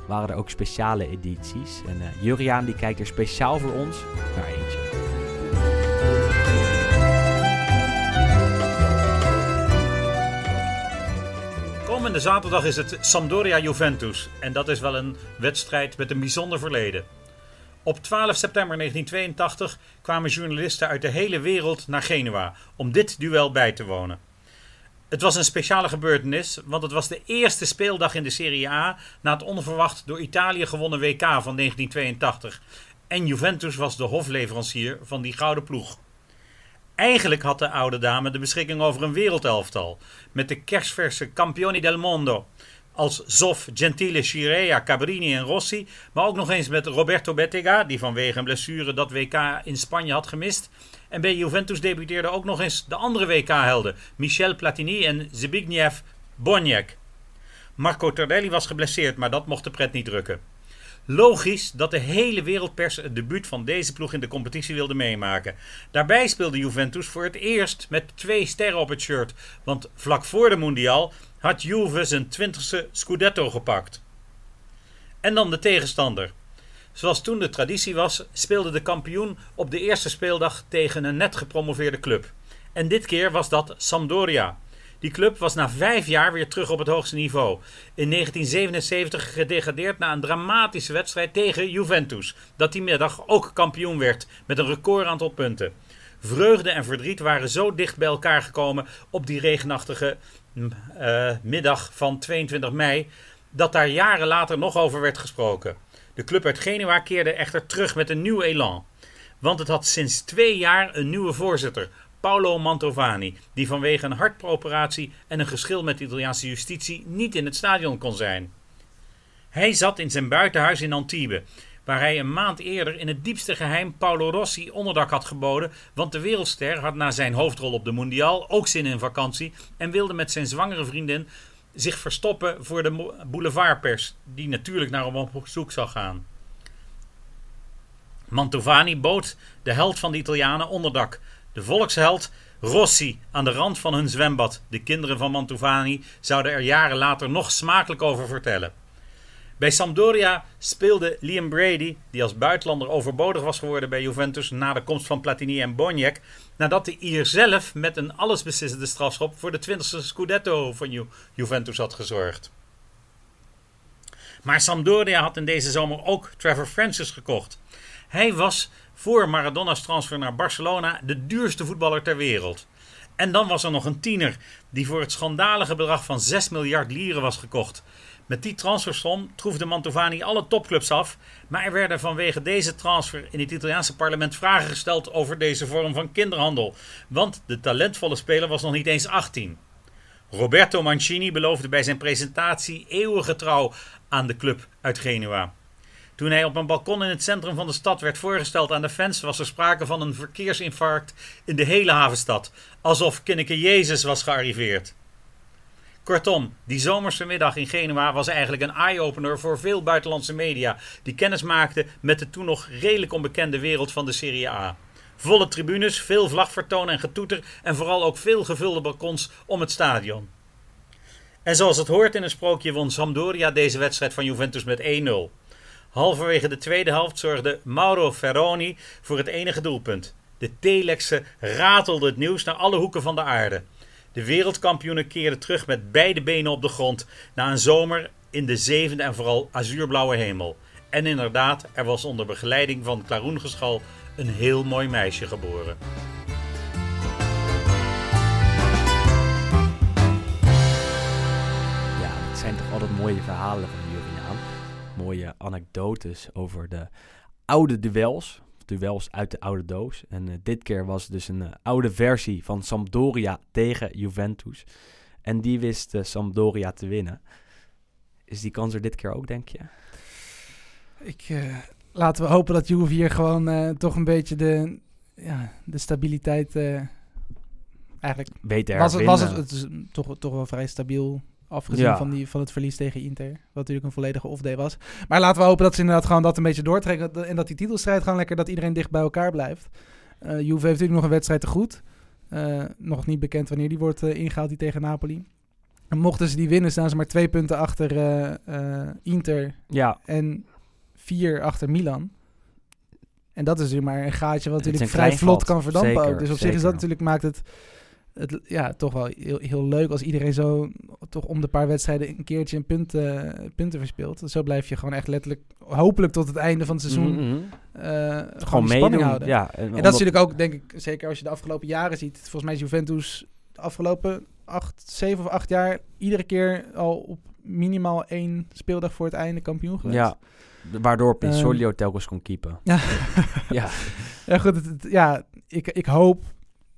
waren er ook speciale edities. En Juriaan die kijkt er speciaal voor ons naar eentje. Komende zaterdag is het Sampdoria-Juventus. En dat is wel een wedstrijd met een bijzonder verleden. Op 12 september 1982 kwamen journalisten uit de hele wereld naar Genua om dit duel bij te wonen. Het was een speciale gebeurtenis, want het was de eerste speeldag in de Serie A na het onverwacht door Italië gewonnen WK van 1982. En Juventus was de hofleverancier van die gouden ploeg. Eigenlijk had de oude dame de beschikking over een wereldelftal. Met de kerstverse Campioni del Mondo. Als Zoff, Gentile, Chirea, Cabrini en Rossi. Maar ook nog eens met Roberto Bettega, die vanwege een blessure dat WK in Spanje had gemist. En bij Juventus debuteerden ook nog eens de andere WK-helden. Michel Platini en Zbigniew Boniek. Marco Tardelli was geblesseerd, maar dat mocht de pret niet drukken. Logisch dat de hele wereldpers het debuut van deze ploeg in de competitie wilde meemaken. Daarbij speelde Juventus voor het eerst met twee sterren op het shirt. Want vlak voor de Mondial had Juve zijn 20ste Scudetto gepakt. En dan de tegenstander. Zoals toen de traditie was, speelde de kampioen op de eerste speeldag tegen een net gepromoveerde club. En dit keer was dat Sampdoria. Die club was na vijf jaar weer terug op het hoogste niveau. In 1977 gedegradeerd na een dramatische wedstrijd tegen Juventus, dat die middag ook kampioen werd met een record aantal punten. Vreugde en verdriet waren zo dicht bij elkaar gekomen op die regenachtige eh, middag van 22 mei, dat daar jaren later nog over werd gesproken. De club uit Genua keerde echter terug met een nieuw elan. Want het had sinds twee jaar een nieuwe voorzitter, Paolo Mantovani, die vanwege een hartoperatie en een geschil met de Italiaanse justitie niet in het stadion kon zijn. Hij zat in zijn buitenhuis in Antibes, waar hij een maand eerder in het diepste geheim Paolo Rossi onderdak had geboden, want de wereldster had na zijn hoofdrol op de Mondial ook zin in vakantie en wilde met zijn zwangere vriendin zich verstoppen voor de boulevardpers, die natuurlijk naar hem op zoek zou gaan. Mantovani bood de held van de Italianen onderdak, de volksheld Rossi aan de rand van hun zwembad. De kinderen van Mantovani zouden er jaren later nog smakelijk over vertellen. Bij Sampdoria speelde Liam Brady, die als buitenlander overbodig was geworden bij Juventus na de komst van Platini en Boniek, nadat de Ier zelf met een allesbeslissende strafschop voor de 20e Scudetto van Ju Juventus had gezorgd. Maar Sampdoria had in deze zomer ook Trevor Francis gekocht. Hij was voor Maradona's transfer naar Barcelona de duurste voetballer ter wereld. En dan was er nog een tiener die voor het schandalige bedrag van 6 miljard lieren was gekocht. Met die transfersom troefde Mantovani alle topclubs af, maar er werden vanwege deze transfer in het Italiaanse parlement vragen gesteld over deze vorm van kinderhandel, want de talentvolle speler was nog niet eens 18. Roberto Mancini beloofde bij zijn presentatie eeuwige trouw aan de club uit Genua. Toen hij op een balkon in het centrum van de stad werd voorgesteld aan de fans, was er sprake van een verkeersinfarct in de hele havenstad, alsof Kinneke Jezus was gearriveerd. Kortom, die zomerse middag in Genua was eigenlijk een eye-opener voor veel buitenlandse media, die kennis maakten met de toen nog redelijk onbekende wereld van de Serie A. Volle tribunes, veel vlagvertoon en getoeter en vooral ook veel gevulde balkons om het stadion. En zoals het hoort in een sprookje won Sampdoria deze wedstrijd van Juventus met 1-0. Halverwege de tweede helft zorgde Mauro Ferroni voor het enige doelpunt. De telexen ratelde het nieuws naar alle hoeken van de aarde. De wereldkampioenen keerden terug met beide benen op de grond na een zomer in de zevende en vooral azuurblauwe hemel. En inderdaad, er was onder begeleiding van klaroengeschal een heel mooi meisje geboren. Ja, het zijn toch altijd mooie verhalen. Mooie anekdotes over de oude duels. Duels uit de oude doos. En eh, dit keer was het dus een eh, oude versie van Sampdoria tegen Juventus. En die wist eh, Sampdoria te winnen. Is die kans er dit keer ook, denk je? Ik, laten we hopen dat Juve hier gewoon toch een beetje de, ja, de stabiliteit... eigenlijk Beter was het, was het, het is toch, toch wel vrij stabiel afgezien Ja. van, die, van het verlies tegen Inter. Wat natuurlijk een volledige off-day was. Maar laten we hopen dat ze inderdaad gewoon dat een beetje doortrekken. En dat die titelstrijd gewoon lekker, dat iedereen dicht bij elkaar blijft. Eh Juve heeft natuurlijk nog een wedstrijd te goed. Eh, nog niet bekend wanneer die wordt eh, ingehaald, die tegen Napoli. En mochten ze die winnen, staan ze maar twee punten achter Inter Ja, en vier achter Milan. En dat is natuurlijk maar een gaatje wat natuurlijk vrij vlot kan verdampen zeker, ook. Dus op zich is dat natuurlijk maakt het, het ja, toch wel heel, heel leuk als iedereen zo toch om de paar wedstrijden een keertje een punt, eh, punten verspeelt. Zo blijf je gewoon echt letterlijk, hopelijk tot het einde van het seizoen, Mhm. eh, gewoon, gewoon meedoen. houden. Ja, En dat is natuurlijk ook, denk ik, zeker als je de afgelopen jaren ziet. Volgens mij is Juventus de afgelopen acht, zeven of acht jaar iedere keer al op minimaal één speeldag voor het einde kampioen geweest. Ja, waardoor Ehm, Pinsolio telkens kon keepen. Ja. ja. Ja, goed. Het, het- ja, ik, ik hoop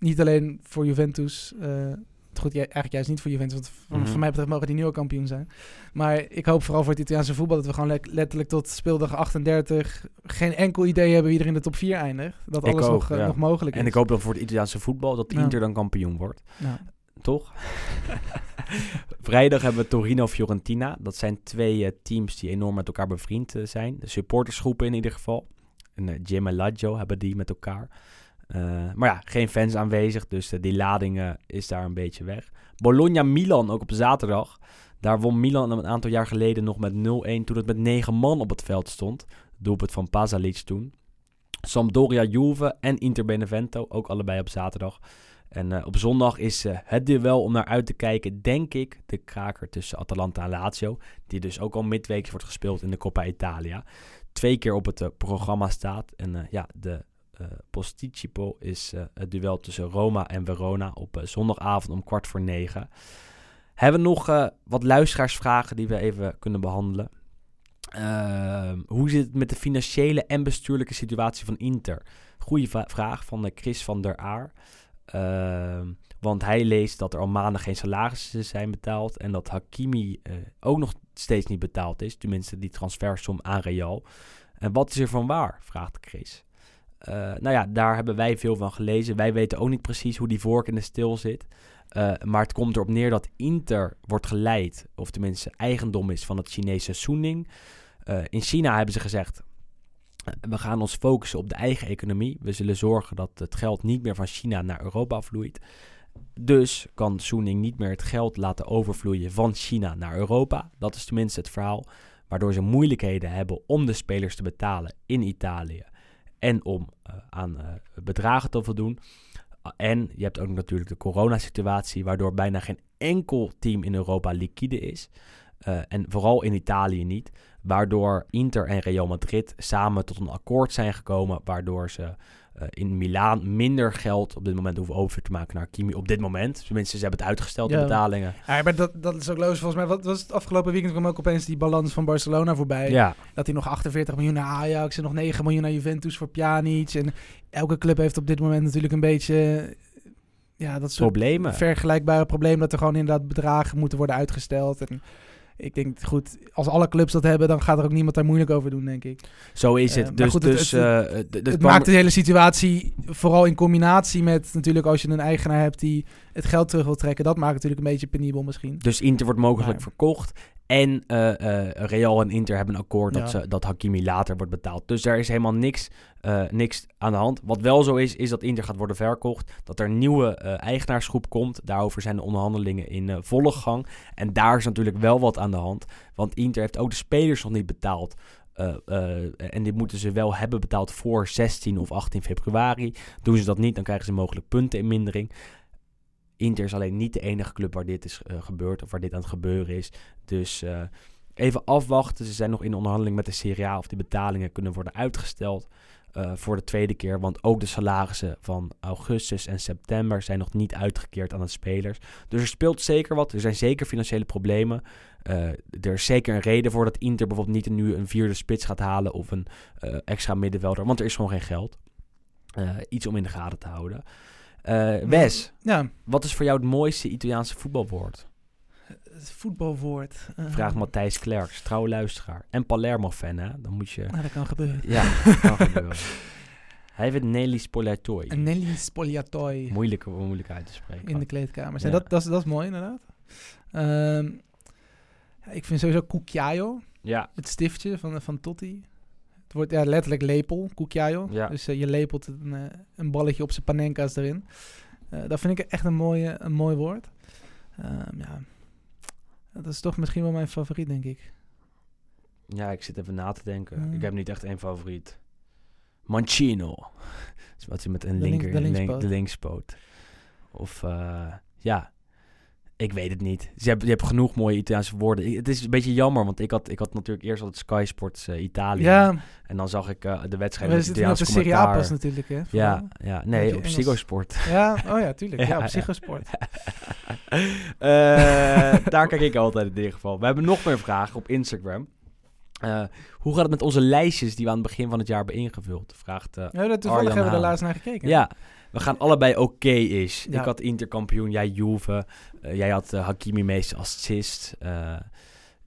niet alleen voor Juventus. eh, goed, ja, eigenlijk juist niet voor Juventus. Want van, Mhm. van mij betreft mogen die nu al kampioen zijn. Maar ik hoop vooral voor het Italiaanse voetbal dat we gewoon le- letterlijk tot speeldag 38 geen enkel idee hebben wie er in de top 4 eindigt. Dat alles ook, nog, eh, ja. nog mogelijk is. En ik hoop dan voor het Italiaanse voetbal dat. Inter dan kampioen wordt. Toch? Vrijdag hebben we Torino-Fiorentina. Dat zijn twee eh, teams die enorm met elkaar bevriend zijn. De supportersgroepen in ieder geval. En uh, Jim en Laggio hebben die met elkaar. Eh, maar ja, geen fans aanwezig, dus eh, die lading is daar een beetje weg. Bologna-Milan ook op zaterdag. Daar won Milan een aantal jaar geleden nog met 0-1 toen het met 9 man op het veld stond. Doelpunt van Pasalic toen. Sampdoria-Juve en Inter Benevento, ook allebei op zaterdag. En eh, op zondag is het duel om naar uit te kijken, denk ik, de kraker tussen Atalanta en Lazio. Die dus ook al midweeks wordt gespeeld in de Coppa Italia. Twee keer op het programma staat. En ja, de eh Posticipo is eh, het duel tussen Roma en Verona op eh, zondagavond om kwart voor negen. Hebben we nog wat luisteraarsvragen die we even kunnen behandelen. Ehm, hoe zit het met de financiële en bestuurlijke situatie van Inter? Goeie vraag van Chris van der Aar. Ehm, want hij leest dat er al maanden geen salarissen zijn betaald. En dat Hakimi ook nog steeds niet betaald is. Tenminste, die transfersom aan Real. En wat is er van waar? Vraagt Chris. Eh, nou ja, daar hebben wij veel van gelezen. Wij weten ook niet precies hoe die vork in de stil zit. Eh, maar het komt erop neer dat Inter wordt geleid, of tenminste eigendom is van het Chinese Suning. Eh, in China hebben ze gezegd, we gaan ons focussen op de eigen economie. We zullen zorgen dat het geld niet meer van China naar Europa vloeit. Dus kan Suning niet meer het geld laten overvloeien van China naar Europa. Dat is tenminste het verhaal. Waardoor ze moeilijkheden hebben om de spelers te betalen in Italië. En om eh, aan eh, bedragen te voldoen. En je hebt ook natuurlijk de coronasituatie. Waardoor bijna geen enkel team in Europa liquide is. Uh, en vooral in Italië niet. Waardoor Inter en Real Madrid samen tot een akkoord zijn gekomen. Waardoor ze uh, in Milaan minder geld op dit moment hoeven over te maken naar Kimi. Op dit moment. Tenminste, ze hebben het uitgesteld, de Ja. betalingen. Ja, maar dat, dat is ook logisch. Volgens mij wat was het afgelopen weekend kwam ook opeens die balans van Barcelona voorbij. Ja, Dat hij nog 48 miljoen naar Ajax en nog 9 miljoen naar Juventus voor Pjanic. En elke club heeft op dit moment natuurlijk een beetje... Ja, dat soort problemen. vergelijkbare probleem dat er gewoon inderdaad bedragen moeten worden uitgesteld. En ik denk, goed, als alle clubs dat hebben, dan gaat er ook niemand daar moeilijk over doen, denk ik. Zo is Eh, het. maar dus goed, dus het- eh, het- kwam- maakt de hele situatie, vooral in combinatie met natuurlijk als je een eigenaar hebt die het geld terug wil trekken, dat maakt natuurlijk een beetje penibel misschien. Dus Inter wordt mogelijk Maar- verkocht. En eh, Real en Inter hebben een akkoord dat, ze, dat Hakimi later wordt betaald. Dus daar is helemaal niks, eh, niks aan de hand. Wat wel zo is, is dat Inter gaat worden verkocht. Dat er een nieuwe eigenaarsgroep komt. Daarover zijn de onderhandelingen in volle gang. En daar is natuurlijk wel wat aan de hand. Want Inter heeft ook de spelers nog niet betaald. En dit moeten ze wel hebben betaald voor 16 of 18 februari. Doen ze dat niet, dan krijgen ze mogelijk punten in mindering. Inter is alleen niet de enige club waar dit is eh, gebeurd of waar dit aan het gebeuren is. Dus eh, even afwachten. Ze zijn nog in onderhandeling met de Serie A of die betalingen kunnen worden uitgesteld. eh, voor de tweede keer. Want ook de salarissen van augustus en september zijn nog niet uitgekeerd aan de spelers. Dus er speelt zeker wat. Er zijn zeker financiële problemen. Er is zeker een reden voor dat Inter bijvoorbeeld niet nu een vierde spits gaat halen of een extra middenvelder. Want er is gewoon geen geld. Iets om in de gaten te houden. Eh, Wes, Ja, wat is voor jou het mooiste Italiaanse voetbalwoord? het voetbalwoord. eh, Vraagt Matthijs Klerks, trouwe luisteraar. En Palermo-fan, hè? Dan moet je... nou, dat kan gebeuren. Ja, dat kan gebeuren. Hij heeft Nelly Spogliatoi. Nelly Spogliatoi Moeilijk, moeilijk uit te spreken. in de kleedkamers. Ja. En dat, dat, is, dat is mooi, inderdaad. Ehm, ik vind sowieso Cucchiaio, Ja, het stiftje van, van Totti. Wordt ja, letterlijk lepel, Cucchiaio. Ja. Dus eh, je lepelt een, eh, een balletje op zijn panenka's erin. Eh, dat vind ik echt een, mooie, een mooi woord. Ehm, ja, dat is toch misschien wel mijn favoriet, denk ik. ja, ik zit even na te denken. Ik heb niet echt één favoriet. Mancino. Dat is wat hij met een De link- linker, de link- de linkspoot. Of ja, ik weet het niet. Je hebt, je hebt genoeg mooie Italiaanse woorden. Ik- het is een beetje jammer, want ik had, ik had natuurlijk eerst altijd Sky Sports eh, Italië. Ja, En dan zag ik eh, de wedstrijd we met zitten op de Italiaans Serie A commentaar. pas natuurlijk, hè? Ja, vooral. ja, nee, op Engels. Ziggo Sport. Ja, oh ja, tuurlijk. Ja, Ja, op psychosport. Eh, daar kijk ik altijd in ieder geval. We hebben nog meer vragen op Instagram. Hoe gaat het met onze lijstjes die we aan het begin van het jaar hebben ingevuld? Vraagt eh, Ja, dat toevallig Arjan hebben we er laatst naar gekeken. Ja, we gaan allebei oké is. Ja. Ik had Interkampioen, jij Juve. Eh, jij had eh, Hakimi meeste assist.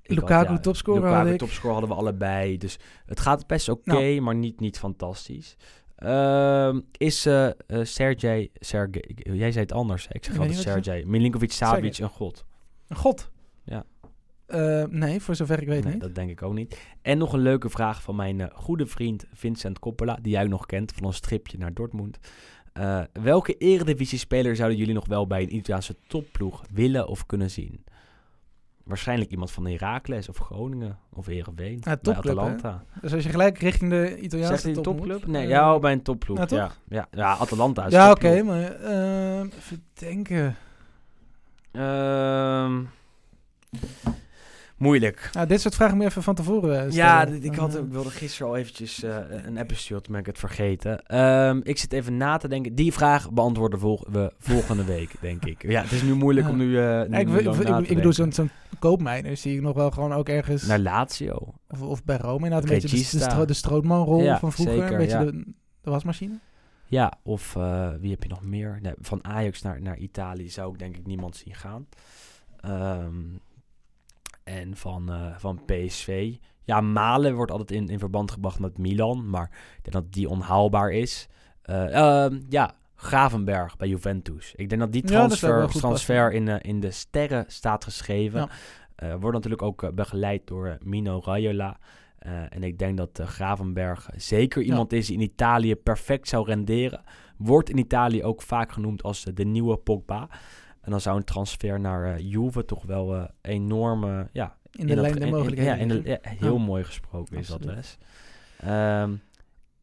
Ik Lukaku had, topscorer Lukaku had ik. topscorer hadden we allebei. Dus het gaat best oké, Nou. maar niet, niet fantastisch. Ehm, is eh, Sergej, Sergej, jij zei het anders. Ik zeg Ik altijd Sergej. Milinkovic Savic een god. Een god? Ja. Eh, nee, voor zover ik weet Nee, niet. dat denk ik ook niet. En nog een leuke vraag van mijn goede vriend Vincent Coppola, die jij nog kent van ons tripje naar Dortmund. Eh, welke eredivisie-speler zouden jullie nog wel bij een Italiaanse topploeg willen of kunnen zien? Waarschijnlijk iemand van Heracles of Groningen of Heerenveen. Ja, bij topclub, hè? Atalanta. Dus als je gelijk richting de Italiaanse Zegt moet, topclub? Nee, ja, bij een topploeg. ja, ja, ja, ja, Atalanta is Ja, oké, maar eh, even denken. Ehm, moeilijk. Nou, dit soort vragen moet je even van tevoren eh, stellen. Ja, dit- ik, had, Eh, ik wilde gisteren al eventjes eh, een app sturen, toen ben ik het vergeten. Ehm, ik zit even na te denken. Die vraag beantwoorden we volgende week, denk ik. Ja, het is nu moeilijk Ja. om nu, eh ja, ik, nu ik, ik, bedoel, zo'n koopmijner zie ik nog wel gewoon ook ergens... Naar Lazio. Of, of bij Rome. Inderdaad, een beetje de, de, stro de Strootman-rol Ja, van vroeger. zeker, een beetje ja. de, de wasmachine. Ja, of eh, wie heb je nog meer? Nee, van Ajax naar, naar Italië zou ik denk ik niemand zien gaan. Ehm, en van, eh, van PSV. Ja, Malen wordt altijd in, in verband gebracht met Milan. Maar ik denk dat die onhaalbaar is. Eh, ehm, ja, Gravenberg bij Juventus. Ik denk dat die Ja, dat transfer, transfer in, eh, in de sterren staat geschreven. Ja. Wordt natuurlijk ook begeleid door Mino Raiola. En ik denk dat Gravenberg zeker Ja. iemand is die in Italië perfect zou renderen. Wordt in Italië ook vaak genoemd als de nieuwe Pogba. En dan zou een transfer naar eh, Juve toch wel eh, enorme... Ja, In de lijn der mogelijkheden. Ja, in de, ja, heel mooi gesproken is dat. Wes. Ehm, En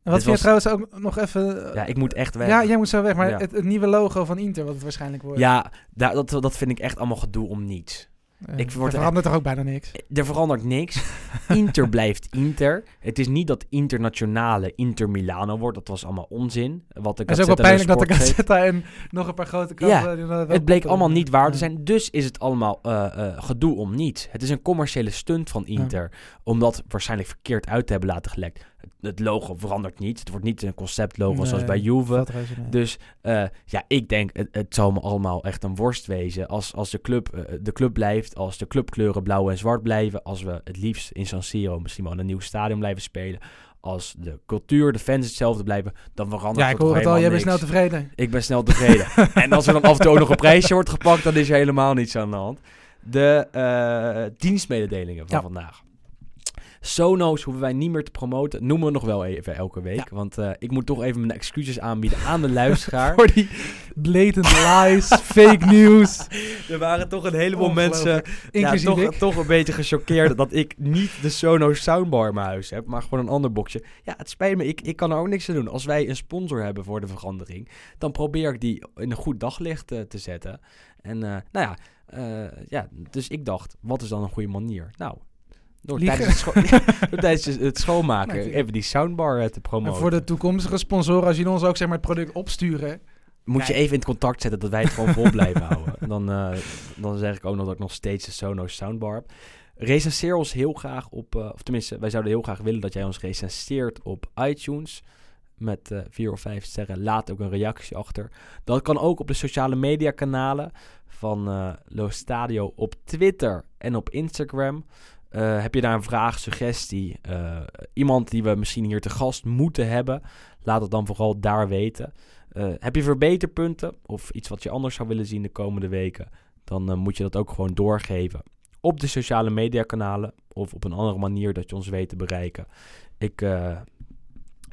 wat vind je was- trouwens ook nog even... ja, ik moet echt weg. Ja, jij moet zo weg. Maar Ja. het, het nieuwe logo van Inter, wat het waarschijnlijk wordt. Ja, daar, dat, dat vind ik echt allemaal gedoe om niets. Eh, ik word er verandert toch ook bijna niks? Er verandert niks. Inter blijft Inter. Het is niet dat internationale Inter Milano wordt. Dat was allemaal onzin. Wat de Het is ook wel pijnlijk dat de Gazzetta en nog een paar grote kranten... wel Het bleek allemaal niet waar te Ja. zijn. Dus is het allemaal eh, eh, gedoe om niets. Het is een commerciële stunt van Inter. Om dat waarschijnlijk verkeerd uit te hebben laten gelekt. Het, het logo verandert niet. Het wordt niet een conceptlogo zoals Nee, bij Juve. Dus eh, ja, ik denk, het, het zal me allemaal echt een worst wezen. Als, als de, club, eh, de club blijft, als de clubkleuren blauw en zwart blijven. Als we het liefst in San Siro misschien wel in een nieuw stadion blijven spelen. Als de cultuur, de fans hetzelfde blijven, dan verandert ja, er ik hoor het al. Jij bent snel tevreden. Ik ben snel tevreden. en als er dan af en toe ook nog een prijsje wordt gepakt, dan is er helemaal niets aan de hand. De eh, dienstmededelingen van Ja. vandaag. Sono's hoeven wij niet meer te promoten. Noemen we nog wel even elke week. Want eh, ik moet toch even mijn excuses aanbieden aan de luisteraar. Voor die blatant lies, fake news. er waren toch een heleboel mensen ja, toch, ik. toch een beetje gechoqueerd dat ik niet de Sonos soundbar in mijn huis heb, maar gewoon een ander boxje. Ja, het spijt me, ik, ik kan er ook niks aan doen. Als wij een sponsor hebben voor de verandering, dan probeer ik die in een goed daglicht eh, te zetten. En eh, nou ja, ja, dus ik dacht, wat is dan een goede manier? Nou, Door tijdens, het, scho- door tijdens het schoonmaken even die soundbar eh, te En promoten. voor de toekomstige sponsoren, als jullie ons ook zeg maar, het product opsturen. Moet je even in het contact zetten dat wij het gewoon vol blijven houden. Dan, eh, dan zeg ik ook nog dat ik nog steeds de Sonos soundbar heb. Recenseer ons heel graag op, eh, of tenminste, wij zouden heel graag willen dat jij ons recenseert op iTunes. Met vier of vijf sterren. Laat ook een reactie achter. Dat kan ook op de sociale media kanalen van eh Lo Stadio op Twitter en op Instagram. Eh, heb je daar een vraag, suggestie, eh, iemand die we misschien hier te gast moeten hebben? Laat het dan vooral daar weten. Eh, heb je verbeterpunten of iets wat je anders zou willen zien de komende weken? Dan moet je dat ook gewoon doorgeven op de sociale media kanalen of op een andere manier dat je ons weet te bereiken. Ik,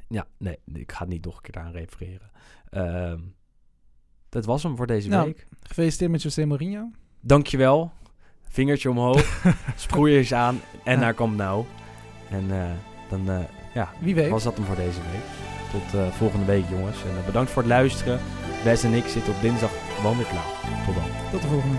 ja, nee, ik ga het niet nog een keer aan refereren. Ehm, dat was hem voor deze Nou. week. Gefeliciteerd met José Mourinho. Dankjewel. Vingertje omhoog. Sproeiers aan. En Ja. daar komt nou. En eh, dan eh, ja, Wie weet. was dat hem voor deze week. Tot eh, volgende week, jongens. En bedankt voor het luisteren. Wes en ik zitten op dinsdag gewoon weer klaar. Tot dan. Tot de volgende.